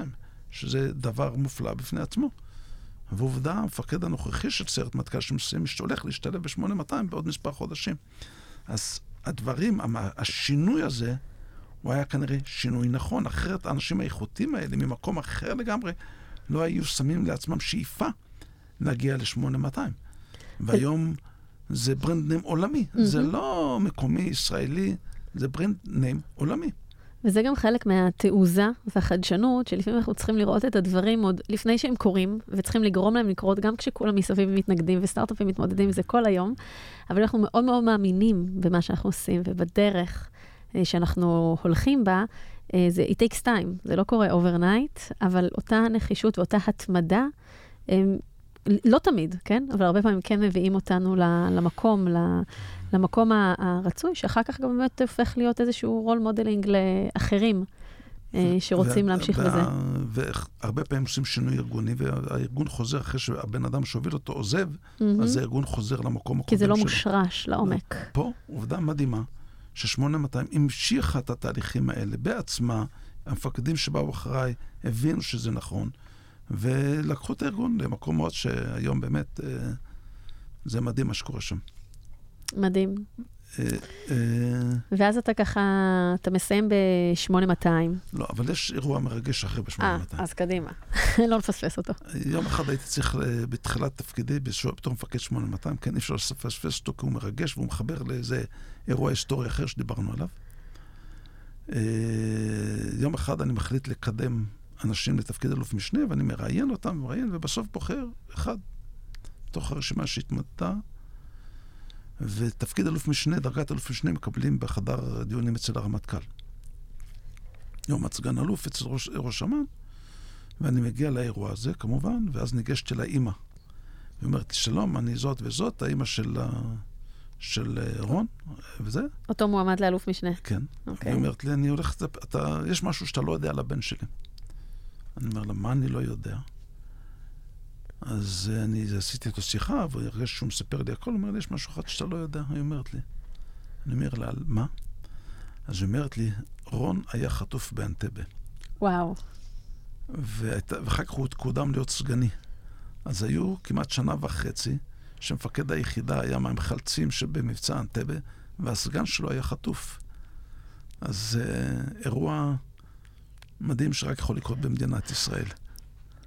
שזה דבר מופלא בפני עצמו. ועובדה, המפקד הנוכחי של סיירת מטכ"ל שמסיים, שהולך להשתלב ב-8200 בעוד מספר חודשים. אז הדברים, השינוי הזה, הוא היה כנראה שינוי נכון, אחרת האנשים האיכותיים האלה ממקום אחר לגמרי לא היו שמים לעצמם שאיפה להגיע ל-8200. והיום זה brand name עולמי, זה לא מקומי ישראלי, זה brand name עולמי. וזה גם חלק מהתעוזה והחדשנות, שלפעמים אנחנו צריכים לראות את הדברים עוד לפני שהם קורים, וצריכים לגרום להם לקרות גם כשכולם מסביב מתנגדים, וסטארט-אפים מתמודדים עם זה כל היום, אבל אנחנו מאוד מאוד מאמינים במה שאנחנו עושים, ובדרך אה, שאנחנו הולכים בה, אה, זה it takes time, זה לא קורה overnight, אבל אותה נחישות ואותה התמדה, לא תמיד, כן? אבל הרבה פעמים כן מביאים אותנו למקום, למקום הרצוי, שאחר כך גם באמת הופך להיות איזשהו role modeling לאחרים. אה, שרוצים להמשיך בזה. והרבה פעמים עושים שינוי ארגוני, והארגון חוזר אחרי שהבן אדם שהוביל אותו עוזב, אז הארגון חוזר למקום הקודם שלו. כי זה לא מושרש לעומק. פה עובדה מדהימה, ש-8200 המשיכה את התהליכים האלה בעצמה, המפקדים שבאו אחריי הבינו שזה נכון, ולקחו את הארגון למקומות שהיום באמת אה, זה מדהים מה שקורה שם. מדהים. אה, אה, ואז אתה ככה, אתה מסיים ב-8200. לא, אבל יש אירוע מרגש אחרי ב-8200. אה, אז קדימה, לא נפספס אותו. יום אחד הייתי צריך, בתחילת תפקידי, בתור מפקד 8200, כן, אי אפשר לפספס אותו, כי הוא מרגש, והוא מחבר לאיזה אירוע היסטורי אחר שדיברנו עליו. יום אחד אני מחליט לקדם אנשים לתפקיד אלוף משנה, ואני מראיין אותם, מראיין, ובסוף בוחר אחד, מתוך הרשימה שהתמדתה. ותפקיד אלוף משנה, דרגת אלוף משנה, מקבלים בחדר דיונים אצל הרמטכ"ל. יום סגן אלוף אצל ראש, ראש אמ"ן, ואני מגיע לאירוע הזה, כמובן, ואז ניגשת אל האימא. היא אומרת שלום, אני זאת וזאת, האימא של, של אה, רון, וזה. אותו מועמד לאלוף משנה. כן. אוקיי. היא אומרת לי, אני הולך, אתה, יש משהו שאתה לא יודע על הבן שלי. אני אומר לה, מה אני לא יודע? אז אה, אני עשיתי איתו שיחה, והרגשתי שהוא מספר לי הכל, הוא אומר לי, יש משהו אחד שאתה לא יודע, היא אומרת לי. אני אומר לה, מה? אז היא אומרת לי, רון היה חטוף באנטבה. וואו. ואחר כך הוא קודם להיות סגני. אז היו כמעט שנה וחצי שמפקד היחידה היה מהמחלצים שבמבצע אנטבה, והסגן שלו היה חטוף. אז uh, אירוע מדהים שרק יכול לקרות במדינת ישראל.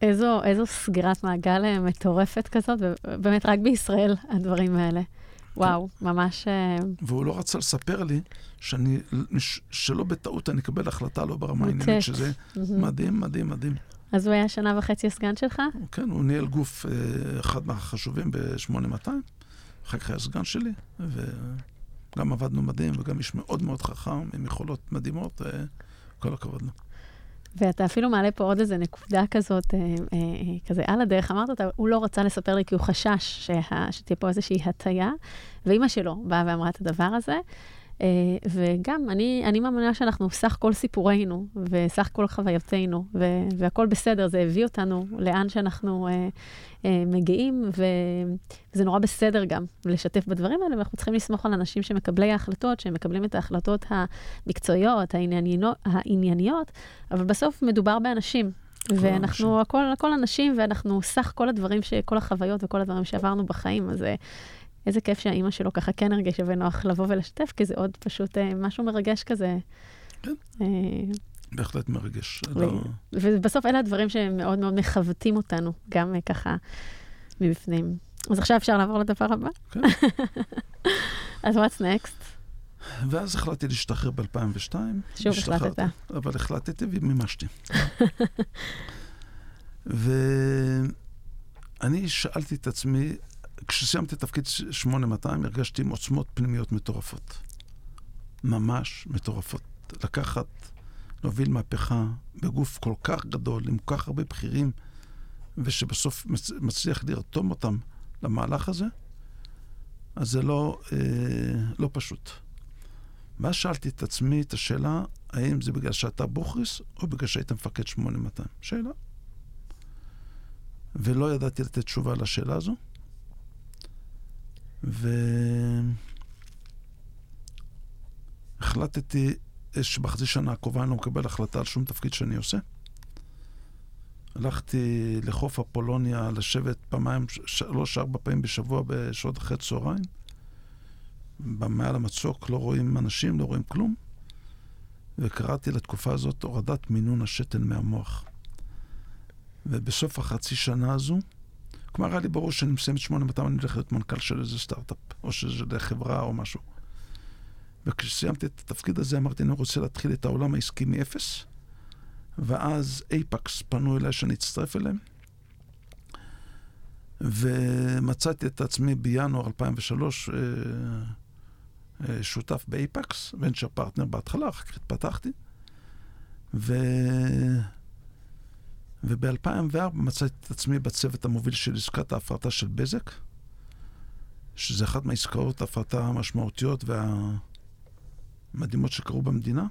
איזו, איזו סגירת מעגל אה, מטורפת כזאת, ובאמת רק בישראל הדברים האלה. וואו, כן. ממש... אה, והוא לא רצה לספר לי שאני, שלא בטעות אני אקבל החלטה לא ברמה העניינית, שזה מדהים, מדהים, מדהים. אז הוא היה שנה וחצי הסגן שלך? כן, הוא ניהל גוף אה, אחד מהחשובים ב-8200, אחר כך היה סגן שלי, וגם עבדנו מדהים, וגם איש מאוד מאוד חכם, עם יכולות מדהימות, כל הכבוד לו. ואתה אפילו מעלה פה עוד איזה נקודה כזאת, אה, אה, כזה על הדרך, אמרת אותה, הוא לא רצה לספר לי כי הוא חשש שה, שתהיה פה איזושהי הטיה, ואימא שלו באה ואמרה את הדבר הזה. אה, וגם, אני, אני מאמינה שאנחנו סך כל סיפורינו, וסך כל חוויותינו, והכול בסדר, זה הביא אותנו לאן שאנחנו אה, אה, מגיעים, וזה נורא בסדר גם לשתף בדברים האלה, ואנחנו צריכים לסמוך על אנשים שמקבלי ההחלטות, שהם מקבלים את ההחלטות המקצועיות, הענייניות, הענייניות אבל בסוף מדובר באנשים. ואנחנו הכל, הכל אנשים, ואנחנו סך כל הדברים, ש, כל החוויות וכל הדברים שעברנו בחיים, אז איזה כיף שהאימא שלו ככה כן הרגישה בנוח לבוא ולשתף, כי זה עוד פשוט אה, משהו מרגש כזה. כן. אה, בהחלט מרגש. ו- לא... ובסוף אלה הדברים שמאוד מאוד מכבדים אותנו, גם אה, ככה מבפנים. אז עכשיו אפשר לעבור לדבר הבא? כן. אז what's next? ואז החלטתי להשתחרר ב-2002. שוב החלטת. אבל החלטתי ומימשתי. ואני שאלתי את עצמי, כשסיימתי תפקיד 8200 הרגשתי עם עוצמות פנימיות מטורפות. ממש מטורפות. לקחת, להוביל מהפכה בגוף כל כך גדול, עם כל כך הרבה בכירים, ושבסוף מצליח לרתום אותם למהלך הזה, אז זה לא, אה, לא פשוט. ואז שאלתי את עצמי את השאלה, האם זה בגלל שאתה בוכריס, או בגלל שהיית מפקד 8200? שאלה. ולא ידעתי לתת תשובה לשאלה הזו. והחלטתי שבחצי שנה הקרובה אני לא מקבל החלטה על שום תפקיד שאני עושה. הלכתי לחוף אפולוניה לשבת פעמיים, שלוש-ארבע פעמים בשבוע בשעות אחרי צהריים. מעל המצוק לא רואים אנשים, לא רואים כלום. וקראתי לתקופה הזאת הורדת מינון השתן מהמוח. ובסוף החצי שנה הזו, כלומר, היה לי ברור שאני מסיים את 8200, אני הולך להיות מנכ"ל של איזה סטארט-אפ, או של חברה או משהו. וכשסיימתי את התפקיד הזה, אמרתי, אני רוצה להתחיל את העולם העסקי מאפס, ואז אייפקס פנו אליי שאני אצטרף אליהם, ומצאתי את עצמי בינואר 2003 אה, אה, שותף באייפקס, ונצ'ר פרטנר בהתחלה, אחר כך התפתחתי, ו... וב-2004 מצאתי את עצמי בצוות המוביל של עסקת ההפרטה של בזק, שזה אחת מהעסקאות ההפרטה המשמעותיות והמדהימות שקרו במדינה,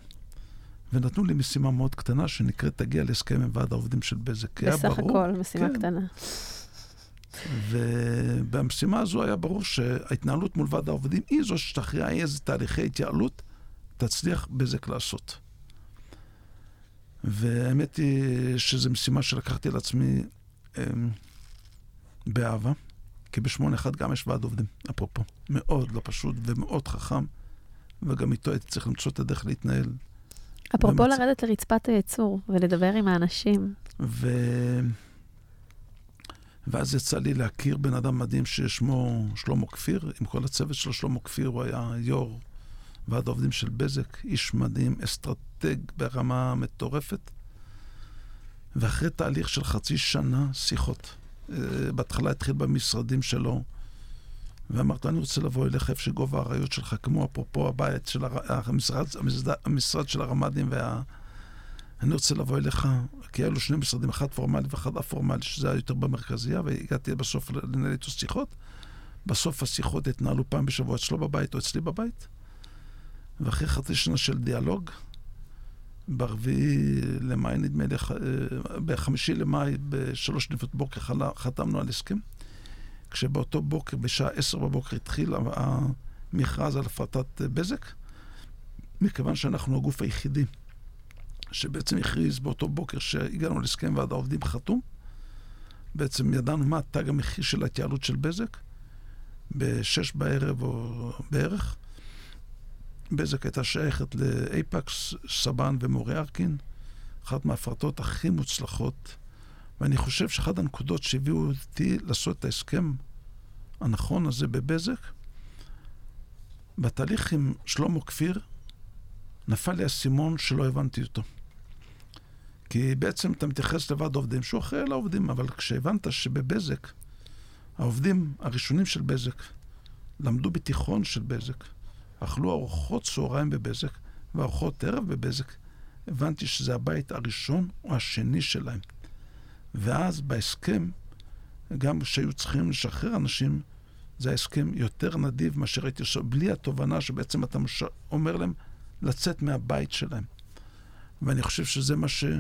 ונתנו לי משימה מאוד קטנה שנקראת תגיע להסכם עם ועד העובדים של בזק. בסך הכל, משימה כן. קטנה. ובמשימה הזו היה ברור שההתנהלות מול ועד העובדים היא זו שתכריע איזה תהליכי התייעלות תצליח בזק לעשות. והאמת היא שזו משימה שלקחתי על עצמי אה, באהבה, כי בשמונה אחד גם יש ועד עובדים, אפרופו. מאוד לא פשוט ומאוד חכם, וגם איתו הייתי צריך למצוא את הדרך להתנהל. אפרופו ומצ... לרדת לרצפת הייצור ולדבר עם האנשים. ו... ואז יצא לי להכיר בן אדם מדהים ששמו שלמה כפיר, עם כל הצוות שלו, שלמה כפיר, הוא היה יו"ר ועד העובדים של בזק, איש מדהים, אסטרטג ברמה מטורפת. ואחרי תהליך של חצי שנה שיחות, אה, בהתחלה התחיל במשרדים שלו, ואמרת, אני רוצה לבוא אליך איפה שגובה האריות שלך, כמו אפרופו הבית של הר... המשרד, המשרד, המשרד של הרמ"דים וה... אני רוצה לבוא אליך, כי היו לו שני משרדים, אחד פורמלי ואחד א-פורמלי, שזה היה יותר במרכזייה, והגעתי בסוף לנהל איתו שיחות. בסוף השיחות התנהלו פעם בשבוע אצלו בבית או אצלי בבית. ואחרי חצי שנה של דיאלוג, ברביעי למאי, נדמה לי, אה, בחמישי למאי, בשלוש לפנות בוקר חתמנו על הסכם. כשבאותו בוקר, בשעה עשר בבוקר, התחיל המכרז על הפרטת בזק, מכיוון שאנחנו הגוף היחידי שבעצם הכריז באותו בוקר שהגענו להסכם ועד העובדים חתום. בעצם ידענו מה תג המחיר של ההתייעלות של בזק, בשש בערב או בערך. בזק הייתה שייכת לאייפקס, סבן ומורי ארקין, אחת מההפרטות הכי מוצלחות, ואני חושב שאחת הנקודות שהביאו אותי לעשות את ההסכם הנכון הזה בבזק, בתהליך עם שלמה כפיר, נפל לי האסימון שלא הבנתי אותו. כי בעצם אתה מתייחס לוועד עובדים שהוא אחראי על העובדים, אבל כשהבנת שבבזק, העובדים הראשונים של בזק למדו בתיכון של בזק, אכלו ארוחות צהריים בבזק וארוחות ערב בבזק, הבנתי שזה הבית הראשון או השני שלהם. ואז בהסכם, גם כשהיו צריכים לשחרר אנשים, זה ההסכם יותר נדיב מאשר הייתי עושה, בלי התובנה שבעצם אתה מש... אומר להם לצאת מהבית שלהם. ואני חושב שזה מה שהפך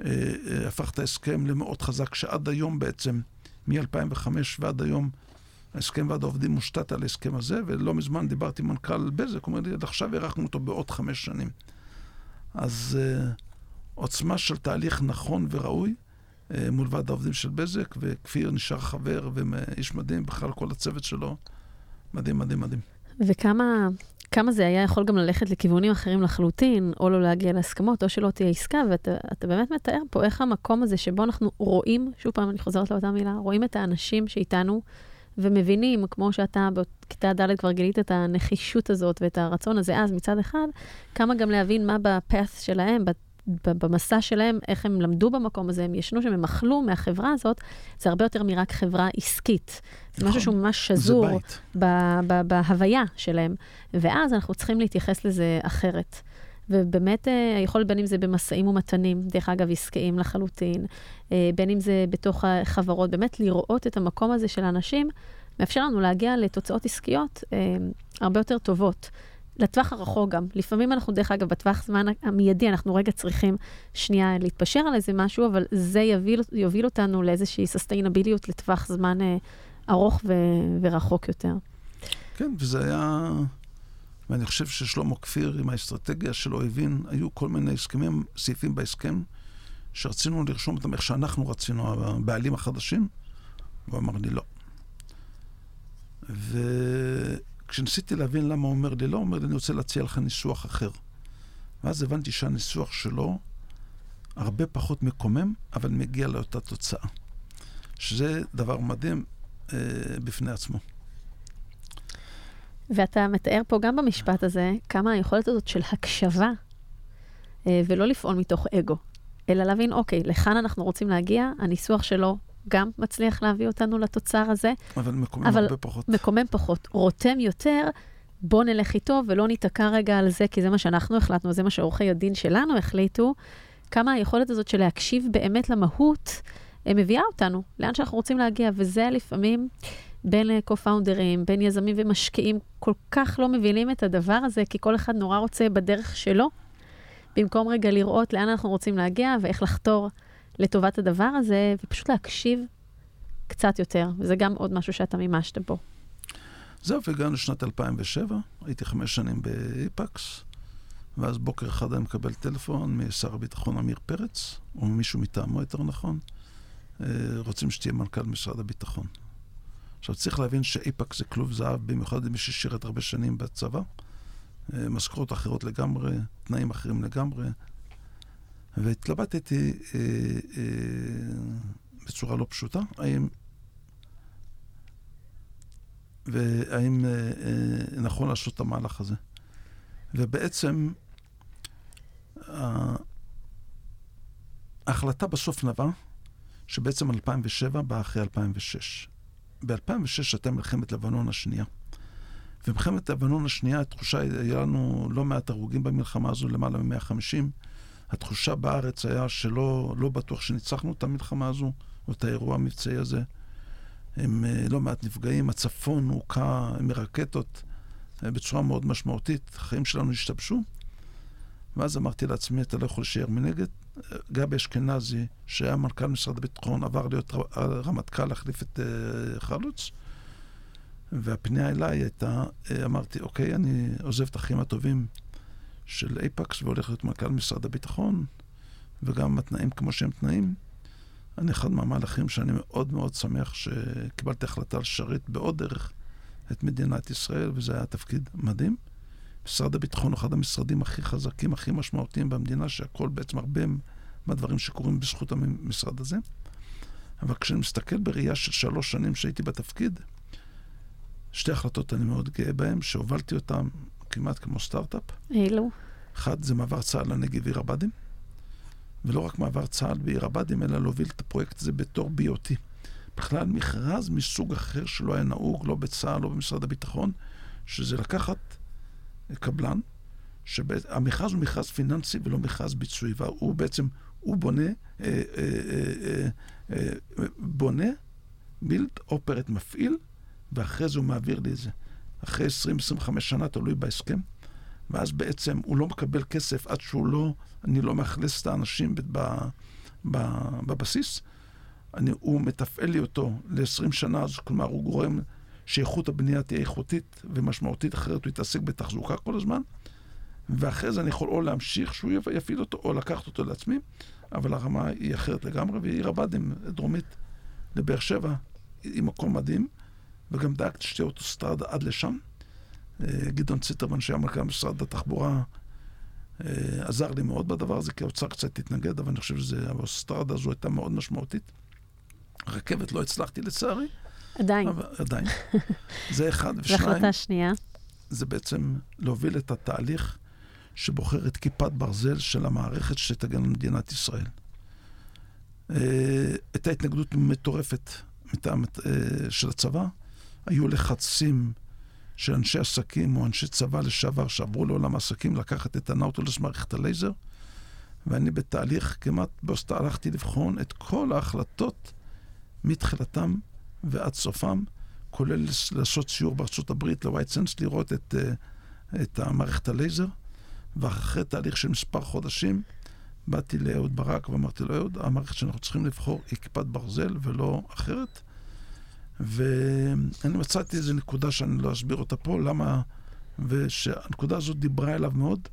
אה, אה, את ההסכם למאוד חזק, שעד היום בעצם, מ-2005 ועד היום, ההסכם ועד העובדים מושתת על ההסכם הזה, ולא מזמן דיברתי עם מנכ"ל בזק, הוא אומר לי, עד עכשיו הארכנו אותו בעוד חמש שנים. אז uh, עוצמה של תהליך נכון וראוי uh, מול ועד העובדים של בזק, וכפיר נשאר חבר ואיש מדהים, בכלל כל הצוות שלו, מדהים, מדהים, מדהים. וכמה כמה זה היה יכול גם ללכת לכיוונים אחרים לחלוטין, או לא להגיע להסכמות, או שלא תהיה עסקה, ואתה באמת מתאר פה איך המקום הזה שבו אנחנו רואים, שוב פעם, אני חוזרת לאותה מילה, רואים את האנשים שאיתנו, ומבינים, כמו שאתה בכיתה ד' כבר גילית את הנחישות הזאת ואת הרצון הזה אז מצד אחד, כמה גם להבין מה בפאס שלהם, במסע שלהם, איך הם למדו במקום הזה, הם ישנו שם, הם אכלו מהחברה הזאת, זה הרבה יותר מרק חברה עסקית. זה נכון, משהו שהוא ממש שזור ב- ב- בהוויה שלהם. ואז אנחנו צריכים להתייחס לזה אחרת. ובאמת אה, יכול בין אם זה במשאים ומתנים, דרך אגב, עסקיים לחלוטין, אה, בין אם זה בתוך החברות, באמת לראות את המקום הזה של האנשים, מאפשר לנו להגיע לתוצאות עסקיות אה, הרבה יותר טובות. לטווח הרחוק גם. לפעמים אנחנו, דרך אגב, בטווח זמן המיידי, אנחנו רגע צריכים שנייה להתפשר על איזה משהו, אבל זה יוביל, יוביל אותנו לאיזושהי סוסטיינביליות לטווח זמן אה, ארוך ו, ורחוק יותר. כן, וזה היה... ואני חושב ששלמה כפיר, עם האסטרטגיה שלו, הבין, היו כל מיני הסכמים, סעיפים בהסכם, שרצינו לרשום אותם איך שאנחנו רצינו, הבעלים החדשים, והוא אמר לי לא. ו... כשניסיתי להבין למה הוא אומר לי לא, הוא אומר לי, אני רוצה להציע לך ניסוח אחר. ואז הבנתי שהניסוח שלו הרבה פחות מקומם, אבל מגיע לאותה תוצאה. שזה דבר מדהים אה, בפני עצמו. ואתה מתאר פה גם במשפט הזה, כמה היכולת הזאת של הקשבה, אה, ולא לפעול מתוך אגו, אלא להבין, אוקיי, לכאן אנחנו רוצים להגיע, הניסוח שלו גם מצליח להביא אותנו לתוצר הזה. אבל מקומם אבל הרבה פחות. מקומם פחות. רותם יותר, בוא נלך איתו ולא ניתקע רגע על זה, כי זה מה שאנחנו החלטנו, זה מה שעורכי הדין שלנו החליטו. כמה היכולת הזאת של להקשיב באמת למהות, אה, מביאה אותנו לאן שאנחנו רוצים להגיע, וזה לפעמים בין קו-פאונדרים, בין יזמים ומשקיעים, כל כך לא מבינים את הדבר הזה, כי כל אחד נורא רוצה בדרך שלו, במקום רגע לראות לאן אנחנו רוצים להגיע ואיך לחתור לטובת הדבר הזה, ופשוט להקשיב קצת יותר, וזה גם עוד משהו שאתה מימשת פה. זהו, והגענו לשנת 2007, הייתי חמש שנים באיפקס, ואז בוקר אחד אני מקבל טלפון משר הביטחון עמיר פרץ, או ממישהו מטעמו יותר נכון, אה, רוצים שתהיה מנכ"ל משרד הביטחון. עכשיו, צריך להבין שאיפקס זה כלוב זהב, במיוחד למי ששירת הרבה שנים בצבא. אה, משכורות אחרות לגמרי, תנאים אחרים לגמרי, והתלבטתי אה, אה, בצורה לא פשוטה, האם... והאם אה, אה, נכון לעשות את המהלך הזה. ובעצם, ההחלטה בסוף נבעה שבעצם 2007 באה אחרי 2006. ב-2006 הייתה מלחמת לבנון השנייה. ובמלחמת לבנון השנייה, התחושה, היה לנו לא מעט הרוגים במלחמה הזו, למעלה מ-150. התחושה בארץ היה שלא לא בטוח שניצחנו את המלחמה הזו, או את האירוע המבצעי הזה. הם אה, לא מעט נפגעים, הצפון הוכה מרקטות אה, בצורה מאוד משמעותית, החיים שלנו השתבשו. ואז אמרתי לעצמי, אתה לא יכול להישאר מנגד. גבי אשכנזי, שהיה מנכ"ל משרד הביטחון, עבר להיות רמטכ"ל להחליף את uh, חלוץ. והפנייה אליי הייתה, אמרתי, אוקיי, אני עוזב את החיים הטובים של אייפקס והולך להיות מנכ"ל משרד הביטחון, וגם התנאים כמו שהם תנאים. אני אחד מהמהלכים שאני מאוד מאוד שמח שקיבלתי החלטה לשרת בעוד דרך את מדינת ישראל, וזה היה תפקיד מדהים. משרד הביטחון הוא אחד המשרדים הכי חזקים, הכי משמעותיים במדינה, שהכל בעצם הרבה מהדברים שקורים בזכות המשרד הזה. אבל כשאני מסתכל בראייה של שלוש שנים שהייתי בתפקיד, שתי החלטות אני מאוד גאה בהן, שהובלתי אותן כמעט כמו סטארט-אפ. אילו? אחד, זה מעבר צה"ל לנגב עיר הבה"דים, ולא רק מעבר צה"ל בעיר הבה"דים, אלא להוביל את הפרויקט הזה בתור BOT. בכלל מכרז מסוג אחר שלא היה נהוג, לא בצה"ל, לא במשרד הביטחון, שזה לקחת קבלן, שהמכרז הוא מכרז פיננסי ולא מכרז ביצועי, והוא בעצם, הוא בונה, אה, אה, אה, אה, אה, בונה, בילד, אופרט מפעיל, ואחרי זה הוא מעביר לי את זה. אחרי 20-25 שנה, תלוי בהסכם, ואז בעצם הוא לא מקבל כסף עד שהוא לא, אני לא מאכלס את האנשים ב, ב, בבסיס. אני, הוא מתפעל לי אותו ל-20 שנה, אז כלומר הוא גורם שאיכות הבנייה תהיה איכותית ומשמעותית, אחרת הוא יתעסק בתחזוקה כל הזמן. ואחרי זה אני יכול או להמשיך שהוא יפעיל אותו, או לקחת אותו לעצמי, אבל הרמה היא אחרת לגמרי, והיא עיר הבה"דים, דרומית לבאר שבע, היא מקום מדהים, וגם דאגתי שתהיה אוטוסטרדה עד לשם. אה, גדעון ציטרמן, שהיה מנכ"ל משרד התחבורה, אה, עזר לי מאוד בדבר הזה, כי האוצר קצת התנגד, אבל אני חושב שהאוטוסטרדה הזו הייתה מאוד משמעותית. רכבת לא הצלחתי לצערי. עדיין. אבל, עדיין. זה אחד. ושניים, והחלטה שנייה? זה בעצם להוביל את התהליך שבוחר את כיפת ברזל של המערכת שתגן על מדינת ישראל. הייתה התנגדות מטורפת מטעם של הצבא. היו לחצים של אנשי עסקים או אנשי צבא לשעבר שעברו לעולם העסקים לקחת את הנאוטולוס מערכת הלייזר, ואני בתהליך כמעט באוסטר הלכתי לבחון את כל ההחלטות מתחילתם ועד סופם, כולל לעשות סיור בארצות הברית לווייט סנס, לראות את, את המערכת הלייזר, ואחרי תהליך של מספר חודשים, באתי לאהוד ברק ואמרתי לו, אהוד, המערכת שאנחנו צריכים לבחור היא כיפת ברזל ולא אחרת. ואני מצאתי איזו נקודה שאני לא אסביר אותה פה, למה... ושהנקודה הזאת דיברה אליו מאוד,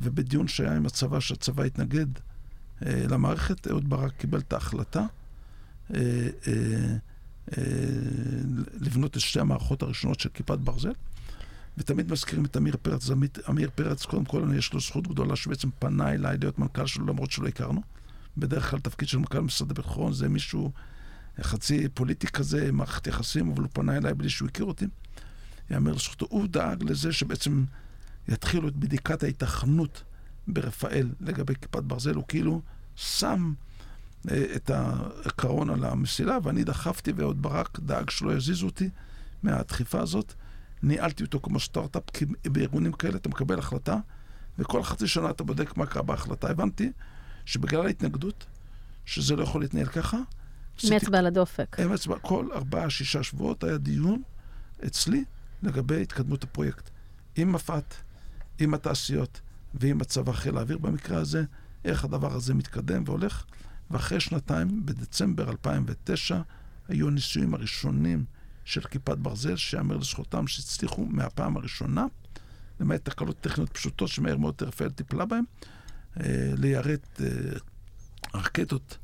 ובדיון שהיה עם הצבא, שהצבא התנגד אה, למערכת, אהוד ברק קיבל את ההחלטה אה, אה, אה, לבנות את שתי המערכות הראשונות של כיפת ברזל. ותמיד מזכירים את עמיר פרץ. עמיר פרץ, קודם כל, יש לו זכות גדולה שבעצם פנה אליי להיות מנכ"ל שלו, למרות שלא הכרנו. בדרך כלל תפקיד של מנכ"ל משרד הביטחון זה מישהו חצי פוליטי כזה, מערכת יחסים, אבל הוא פנה אליי בלי שהוא הכיר אותי. יאמר לזכותו, הוא דאג לזה שבעצם יתחילו את בדיקת ההיתכנות ברפאל לגבי כיפת ברזל, הוא כאילו שם אה, את הקרון על המסילה, ואני דחפתי, ועוד ברק דאג שלא יזיזו אותי מהדחיפה הזאת. ניהלתי אותו כמו סטארט-אפ, כי בארגונים כאלה אתה מקבל החלטה, וכל חצי שנה אתה בודק מה קרה בהחלטה. הבנתי שבגלל ההתנגדות, שזה לא יכול להתנהל ככה, עם אצבע על הדופק. כל ארבעה, שישה שבועות היה דיון אצלי לגבי התקדמות הפרויקט. עם מפת, עם התעשיות ועם הצבא חיל האוויר במקרה הזה, איך הדבר הזה מתקדם והולך. ואחרי שנתיים, בדצמבר 2009, היו הניסויים הראשונים של כיפת ברזל, שיאמר לזכותם שהצליחו מהפעם הראשונה, למעט תקלות טכניות פשוטות שמהר מאוד רפאל טיפלה בהן, אה, ליירט אה, רקטות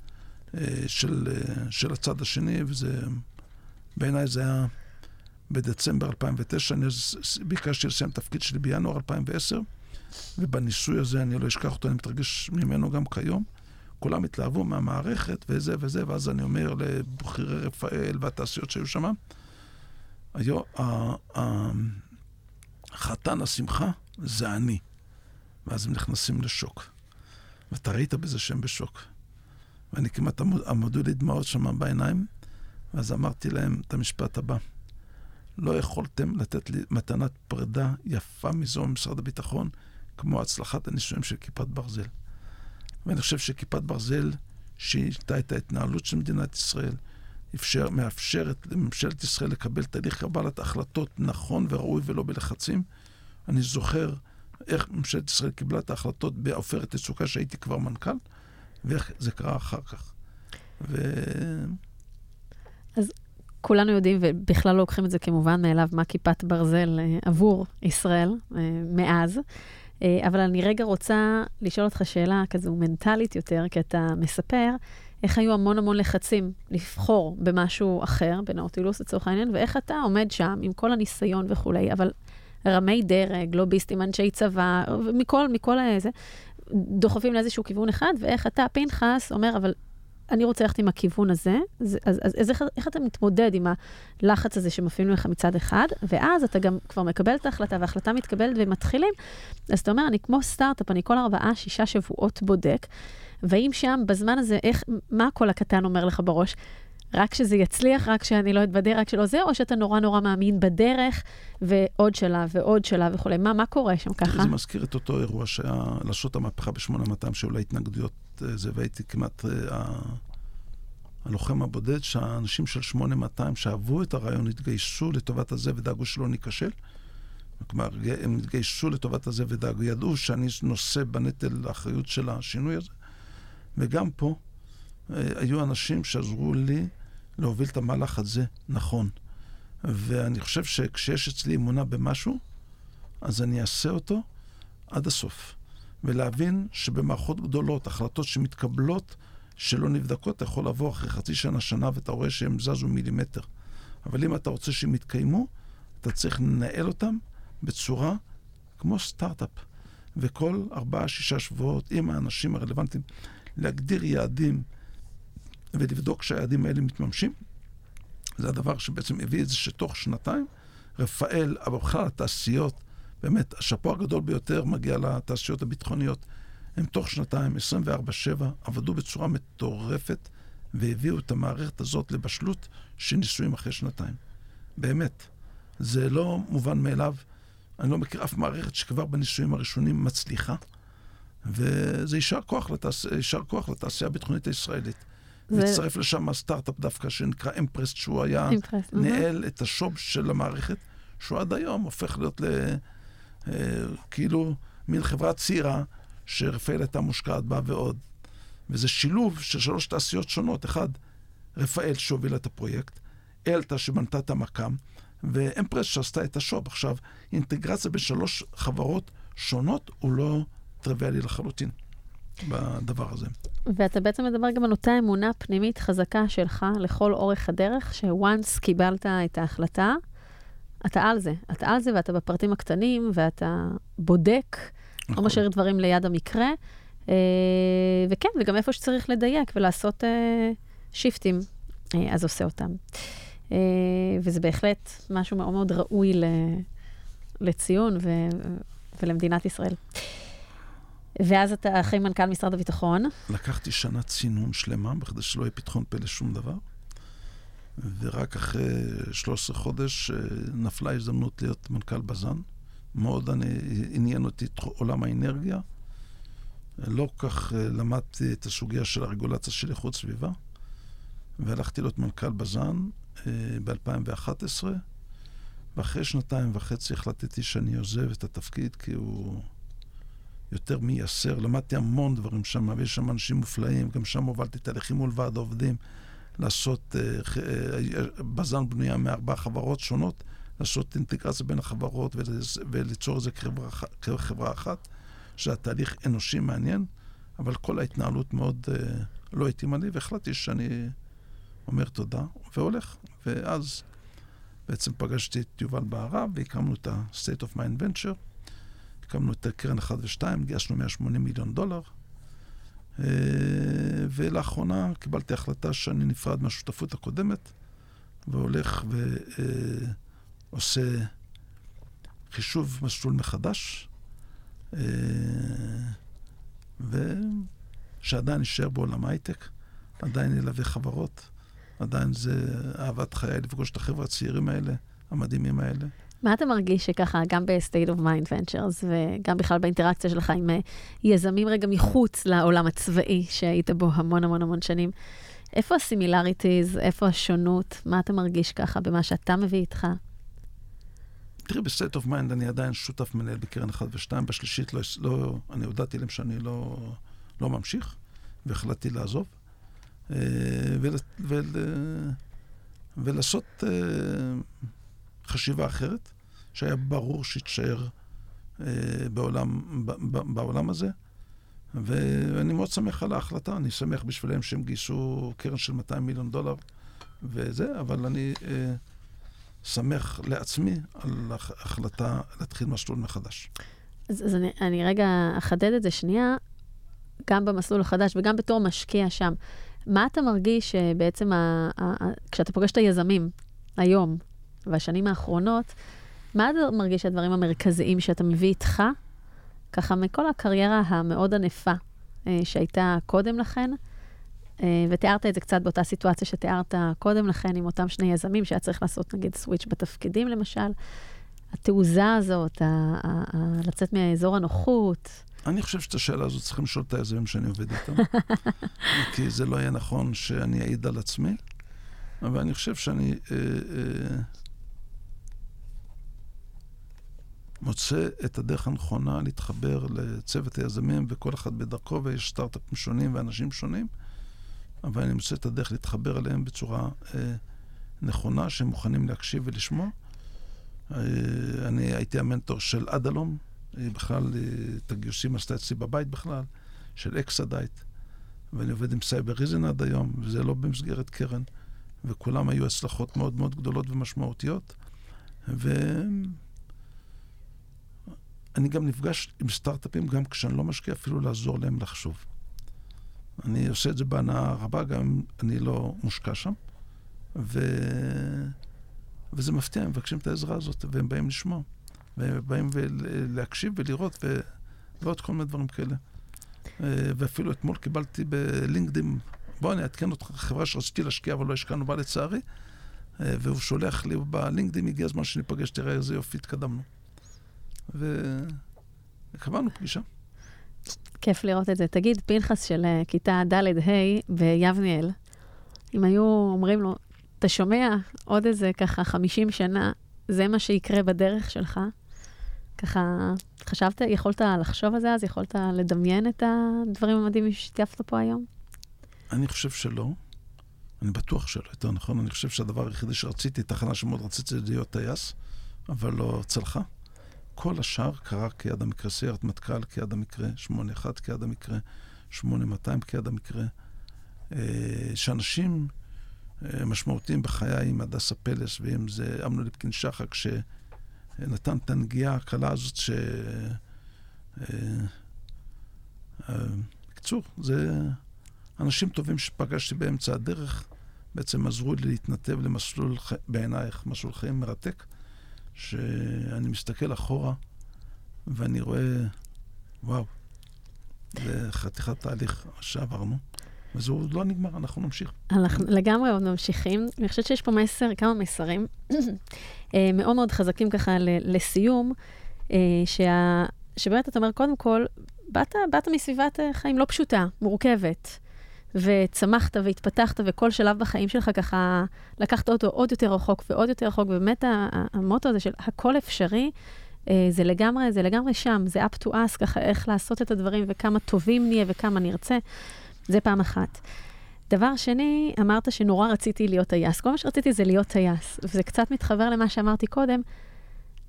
אה, של, של הצד השני, וזה, בעיניי זה היה בדצמבר 2009, אני ביקשתי לסיים תפקיד שלי בינואר 2010, ובניסוי הזה, אני לא אשכח אותו, אני מתרגש ממנו גם כיום. כולם התלהבו מהמערכת וזה וזה, ואז אני אומר לבכירי רפאל והתעשיות שהיו שם, היו, חתן השמחה זה אני. ואז הם נכנסים לשוק. ואתה ראית בזה שהם בשוק. ואני כמעט עמוד, עמדו לי דמעות שם בעיניים, ואז אמרתי להם את המשפט הבא: לא יכולתם לתת לי מתנת פרידה יפה מזו ממשרד הביטחון, כמו הצלחת הנישואים של כיפת ברזל. ואני חושב שכיפת ברזל שינתה את ההתנהלות של מדינת ישראל, אפשר, מאפשרת לממשלת ישראל לקבל תהליך קבלת החלטות נכון וראוי ולא בלחצים. אני זוכר איך ממשלת ישראל קיבלה את ההחלטות בעופרת יצוקה, שהייתי כבר מנכ"ל, ואיך זה קרה אחר כך. ו... אז כולנו יודעים, ובכלל לא לוקחים את זה כמובן מאליו, מה כיפת ברזל אה, עבור ישראל אה, מאז. אה, אבל אני רגע רוצה לשאול אותך שאלה כזו מנטלית יותר, כי אתה מספר איך היו המון המון לחצים לבחור במשהו אחר, בנאוטילוס לצורך העניין, ואיך אתה עומד שם עם כל הניסיון וכולי, אבל רמי דרג, לוביסטים, אנשי צבא, מכל, מכל איזה, דוחפים לאיזשהו כיוון אחד, ואיך אתה, פנחס, אומר, אבל אני רוצה ללכת עם הכיוון הזה, אז, אז, אז, אז איך, איך אתה מתמודד עם הלחץ הזה שמפעילים לך מצד אחד, ואז אתה גם כבר מקבל את ההחלטה, וההחלטה מתקבלת ומתחילים, אז אתה אומר, אני כמו סטארט-אפ, אני כל ארבעה, שישה שבועות בודק, והאם שם, בזמן הזה, איך, מה הקול הקטן אומר לך בראש? רק שזה יצליח, רק שאני לא אתבדה, רק שלא זה, או שאתה נורא נורא מאמין בדרך, ועוד שלב ועוד שלב וכולי. מה, מה קורה שם ככה? זה מזכיר את אותו אירוע שהיה לעשות המהפכה ב-8200, שהיו לה התנגדויות, אה, זה, והייתי כמעט אה, הלוחם הבודד, שהאנשים של 8200 שאהבו את הרעיון התגייסו לטובת הזה ודאגו שלא ניכשל. כלומר, הם התגייסו לטובת הזה ודאגו, ידעו שאני נושא בנטל האחריות של השינוי הזה. וגם פה אה, היו אנשים שעזרו לי להוביל את המהלך הזה נכון. ואני חושב שכשיש אצלי אמונה במשהו, אז אני אעשה אותו עד הסוף. ולהבין שבמערכות גדולות, החלטות שמתקבלות, שלא נבדקות, אתה יכול לבוא אחרי חצי שנה, שנה, ואתה רואה שהם זזו מילימטר. אבל אם אתה רוצה שהם יתקיימו, אתה צריך לנהל אותם בצורה כמו סטארט-אפ. וכל ארבעה, שישה שבועות, עם האנשים הרלוונטיים, להגדיר יעדים ולבדוק שהיעדים האלה מתממשים. זה הדבר שבעצם הביא את זה שתוך שנתיים, רפאל, אבל בכלל התעשיות, באמת, השאפו הגדול ביותר מגיע לתעשיות הביטחוניות. הם תוך שנתיים, 24-7, עבדו בצורה מטורפת והביאו את המערכת הזאת לבשלות של ניסויים אחרי שנתיים. באמת. זה לא מובן מאליו. אני לא מכיר אף מערכת שכבר בניסויים הראשונים מצליחה, וזה יישר כוח, לתעש... כוח לתעשייה הביטחונית הישראלית. והצטרף לשם הסטארט-אפ דווקא, שנקרא אמפרס, שהוא היה אימפרס, ניהל את השוב של המערכת, שהוא עד היום הופך להיות ל... אה, כאילו מין חברה צעירה, שרפאל הייתה מושקעת בה ועוד. וזה שילוב של שלוש תעשיות שונות. אחד, רפאל שהובילה את הפרויקט, אלתא שבנתה את המקם, ואמפרס שעשתה את השוב. עכשיו, אינטגרציה בין שלוש חברות שונות הוא לא טריוויאלי לחלוטין. בדבר הזה. ואתה בעצם מדבר גם על אותה אמונה פנימית חזקה שלך לכל אורך הדרך, שוואנס קיבלת את ההחלטה, אתה על זה. אתה על זה ואתה בפרטים הקטנים, ואתה בודק, נכון. לא משאיר דברים ליד המקרה. אה, וכן, וגם איפה שצריך לדייק ולעשות אה, שיפטים, אה, אז עושה אותם. אה, וזה בהחלט משהו מאוד מאוד ראוי ל, לציון ו, ולמדינת ישראל. ואז אתה אחרי מנכ"ל משרד הביטחון. לקחתי שנה צינון שלמה, בכדי שלא יהיה פתחון פה לשום דבר. ורק אחרי 13 חודש אה, נפלה הזדמנות להיות מנכ"ל בז"ן. מאוד אני, עניין אותי עולם האנרגיה. לא כך אה, למדתי את הסוגיה של הרגולציה של איכות סביבה, והלכתי להיות מנכ"ל בז"ן אה, ב-2011, ואחרי שנתיים וחצי החלטתי שאני עוזב את התפקיד כי הוא יותר מייסר. למדתי המון דברים שם, ויש שם אנשים מופלאים, גם שם הובלתי תהליכים מול ועד העובדים, לעשות, אה, אה, בז"ן בנויה מארבע חברות שונות, לעשות אינטגרציה בין החברות וליצור את זה כחברה, אחת, שזה תהליך אנושי מעניין, אבל כל ההתנהלות מאוד אה, לא התאימה לי, והחלטתי שאני אומר תודה והולך. ואז בעצם פגשתי את יובל בהרב והקמנו את ה-State of Mind Venture. הקמנו את קרן 1 ו-2, גייסנו 180 מיליון דולר. אה, ולאחרונה קיבלתי החלטה שאני נפרד מהשותפות הקודמת, והולך ועושה אה, חישוב מסלול מחדש, אה, ושעדיין נשאר בעולם ההייטק, עדיין ילווה חברות, עדיין זה אהבת חיי לפגוש את החבר'ה הצעירים האלה, המדהימים האלה. מה אתה מרגיש שככה, גם ב-State of Mind Ventures, וגם בכלל באינטראקציה שלך עם אה, יזמים רגע מחוץ לעולם הצבאי שהיית בו המון המון המון שנים, איפה ה similarities, איפה השונות, מה אתה מרגיש ככה במה שאתה מביא איתך? תראי, ב State of Mind אני עדיין שותף מנהל בקרן 1 ו-2, בשלישית לא, לא, אני הודעתי להם שאני לא, לא ממשיך, והחלטתי לעזוב. אה, ול, ול, ולעשות אה, חשיבה אחרת, שהיה ברור שתישאר אה, בעולם, בעולם הזה. ואני מאוד שמח על ההחלטה, אני שמח בשבילם שהם גייסו קרן של 200 מיליון דולר וזה, אבל אני אה, שמח לעצמי על ההחלטה להתחיל מסלול מחדש. אז, אז אני, אני רגע אחדד את זה שנייה, גם במסלול החדש וגם בתור משקיע שם. מה אתה מרגיש שבעצם, ה, ה, ה, כשאתה פוגש את היזמים היום והשנים האחרונות, מה אתה מרגיש הדברים המרכזיים שאתה מביא איתך ככה מכל הקריירה המאוד ענפה אה, שהייתה קודם לכן, אה, ותיארת את זה קצת באותה סיטואציה שתיארת קודם לכן עם אותם שני יזמים, שהיה צריך לעשות נגיד סוויץ' בתפקידים למשל. התעוזה הזאת, ה- ה- ה- לצאת מאזור הנוחות. אני חושב שאת השאלה הזאת צריכים לשאול את היזמים שאני עובד איתם, כי זה לא יהיה נכון שאני אעיד על עצמי, אבל אני חושב שאני... אה, אה, מוצא את הדרך הנכונה להתחבר לצוות היזמים, וכל אחד בדרכו, ויש סטארט-אפים שונים ואנשים שונים, אבל אני מוצא את הדרך להתחבר אליהם בצורה אה, נכונה, שהם מוכנים להקשיב ולשמוע. אה, אני הייתי המנטור של אדלום, היא בכלל, אה, את הגיוסים עשתה אצלי בבית בכלל, של Hexadite, ואני עובד עם Cybereason עד היום, וזה לא במסגרת קרן, וכולם היו הצלחות מאוד מאוד גדולות ומשמעותיות. ו... אני גם נפגש עם סטארט-אפים גם כשאני לא משקיע, אפילו לעזור להם לחשוב. אני עושה את זה בהנאה רבה, גם אם אני לא מושקע שם. ו... וזה מפתיע, הם מבקשים את העזרה הזאת, והם באים לשמוע. והם באים להקשיב ולראות, ו... ועוד כל מיני דברים כאלה. ואפילו אתמול קיבלתי בלינקדאין, בוא אני אעדכן אותך, חברה שרציתי להשקיע אבל לא השקענו בה לצערי, והוא שולח לי בלינקדאין, הגיע הזמן שניפגש, תראה איזה יופי התקדמנו. וקבענו פגישה. כיף לראות את זה. תגיד, פנחס של אה, כיתה ד'-ה' ביבניאל, אם היו אומרים לו, אתה שומע עוד איזה ככה 50 שנה, זה מה שיקרה בדרך שלך, ככה, חשבת, יכולת לחשוב על זה אז? יכולת לדמיין את הדברים המדהימים ששיתפת פה היום? אני חושב שלא. אני בטוח שלא, יותר נכון. אני חושב שהדבר היחידי שרציתי, תחנה שמאוד רציתי להיות טייס, אבל לא צלחה. כל השאר קרה כיד המקרה, סיירת מטכ"ל כיד המקרה, 81 כיד המקרה, 8200 כיד המקרה. אה, שאנשים אה, משמעותיים בחיי, עם הדסה פלס ואם זה אמנון ליפקין שחק, שנתן את הנגיעה הקלה הזאת ש... אה, בקיצור, זה אנשים טובים שפגשתי באמצע הדרך, בעצם עזרו לי להתנתב למסלול, בעינייך, מסלול חיים מרתק. שאני מסתכל אחורה ואני רואה, וואו, זה חתיכת תהליך שעברנו. וזה עוד לא נגמר, אנחנו נמשיך. אנחנו לגמרי עוד ממשיכים. אני חושבת שיש פה מסר, כמה מסרים אה, מאוד מאוד חזקים ככה לסיום, אה, שה, שבאמת אתה אומר, קודם כל, באת, באת מסביבת אה, חיים לא פשוטה, מורכבת. וצמחת והתפתחת, וכל שלב בחיים שלך ככה לקחת אותו עוד יותר רחוק ועוד יותר רחוק, ובאמת המוטו הזה של הכל אפשרי, אה, זה לגמרי, זה לגמרי שם, זה up to us, ככה איך לעשות את הדברים וכמה טובים נהיה וכמה נרצה, זה פעם אחת. דבר שני, אמרת שנורא רציתי להיות טייס. כל מה שרציתי זה להיות טייס, וזה קצת מתחבר למה שאמרתי קודם.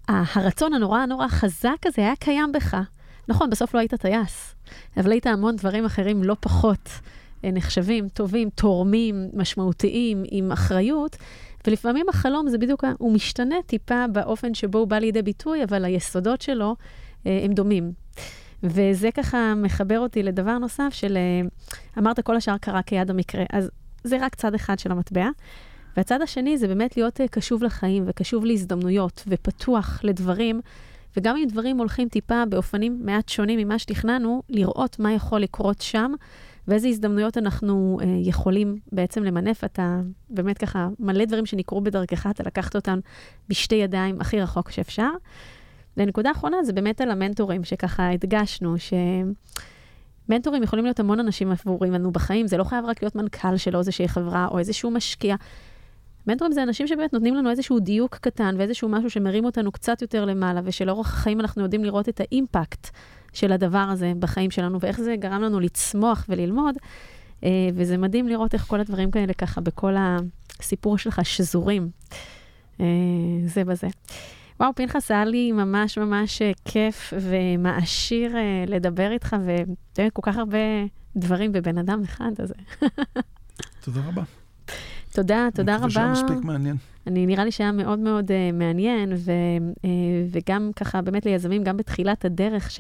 הרצון הנורא נורא חזק הזה היה קיים בך. נכון, בסוף לא היית טייס, אבל היית המון דברים אחרים לא פחות. נחשבים, טובים, תורמים, משמעותיים, עם אחריות, ולפעמים החלום זה בדיוק, הוא משתנה טיפה באופן שבו הוא בא לידי ביטוי, אבל היסודות שלו אה, הם דומים. וזה ככה מחבר אותי לדבר נוסף של, אה, אמרת כל השאר קרה כיד המקרה, אז זה רק צד אחד של המטבע. והצד השני זה באמת להיות אה, קשוב לחיים וקשוב להזדמנויות ופתוח לדברים, וגם אם דברים הולכים טיפה באופנים מעט שונים ממה שתכננו, לראות מה יכול לקרות שם ואיזה הזדמנויות אנחנו אה, יכולים בעצם למנף. אתה באמת ככה, מלא דברים שנקרו בדרכך, אתה לקחת אותם בשתי ידיים הכי רחוק שאפשר. ונקודה אחרונה זה באמת על המנטורים, שככה הדגשנו, שמנטורים יכולים להיות המון אנשים עבורים לנו בחיים, זה לא חייב רק להיות מנכ"ל של איזושהי חברה או איזשהו משקיע. מנטורים זה אנשים שבאמת נותנים לנו איזשהו דיוק קטן ואיזשהו משהו שמרים אותנו קצת יותר למעלה, ושלאורך החיים אנחנו יודעים לראות את האימפקט של הדבר הזה בחיים שלנו, ואיך זה גרם לנו לצמוח וללמוד. אה, וזה מדהים לראות איך כל הדברים כאלה ככה בכל הסיפור שלך שזורים אה, זה בזה. וואו, פנחס, היה לי ממש ממש אה, כיף ומעשיר לדבר איתך, ואתה יודע, כל כך הרבה דברים בבן אדם אחד הזה. תודה רבה. תודה, תודה רבה. אני חושב שהיה מספיק מעניין. אני, נראה לי שהיה מאוד מאוד uh, מעניין, ו, uh, וגם ככה, באמת ליזמים, גם בתחילת הדרך,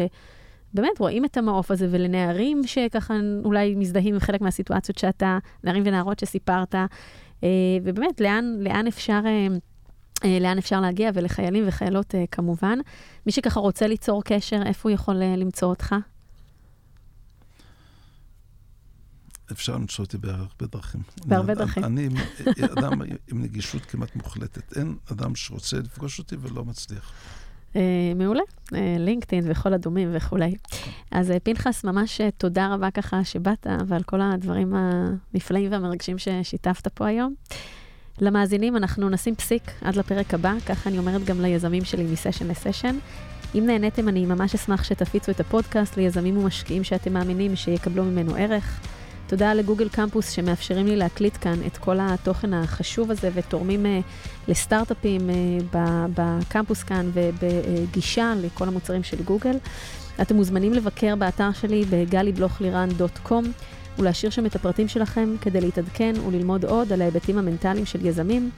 שבאמת רואים את המעוף הזה, ולנערים שככה אולי מזדהים עם חלק מהסיטואציות שאתה, נערים ונערות שסיפרת, uh, ובאמת, לאן, לאן אפשר... Uh, לאן אפשר להגיע, ולחיילים וחיילות כמובן. מי שככה רוצה ליצור קשר, איפה הוא יכול למצוא אותך? אפשר למצוא אותי בהרבה דרכים. בהרבה דרכים. אני אדם עם נגישות כמעט מוחלטת. אין אדם שרוצה לפגוש אותי ולא מצליח. אה, מעולה, אה, לינקדאין וכל הדומים וכולי. אז אה, פנחס, ממש תודה רבה ככה שבאת ועל כל הדברים הנפלאים והמרגשים ששיתפת פה היום. למאזינים, אנחנו נשים פסיק עד לפרק הבא, ככה אני אומרת גם ליזמים שלי מסשן לסשן. אם נהניתם, אני ממש אשמח שתפיצו את הפודקאסט ליזמים ומשקיעים שאתם מאמינים שיקבלו ממנו ערך. תודה לגוגל קמפוס שמאפשרים לי להקליט כאן את כל התוכן החשוב הזה ותורמים uh, לסטארט-אפים uh, בקמפוס כאן ובגישה לכל המוצרים של גוגל. אתם מוזמנים לבקר באתר שלי בגלי-בלוך-לירן.קום ולהשאיר שם את הפרטים שלכם כדי להתעדכן וללמוד עוד על ההיבטים המנטליים של יזמים,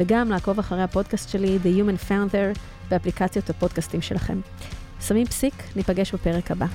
וגם לעקוב אחרי הפודקאסט שלי, The Human Founder, באפליקציות הפודקאסטים שלכם. שמים פסיק, ניפגש בפרק הבא.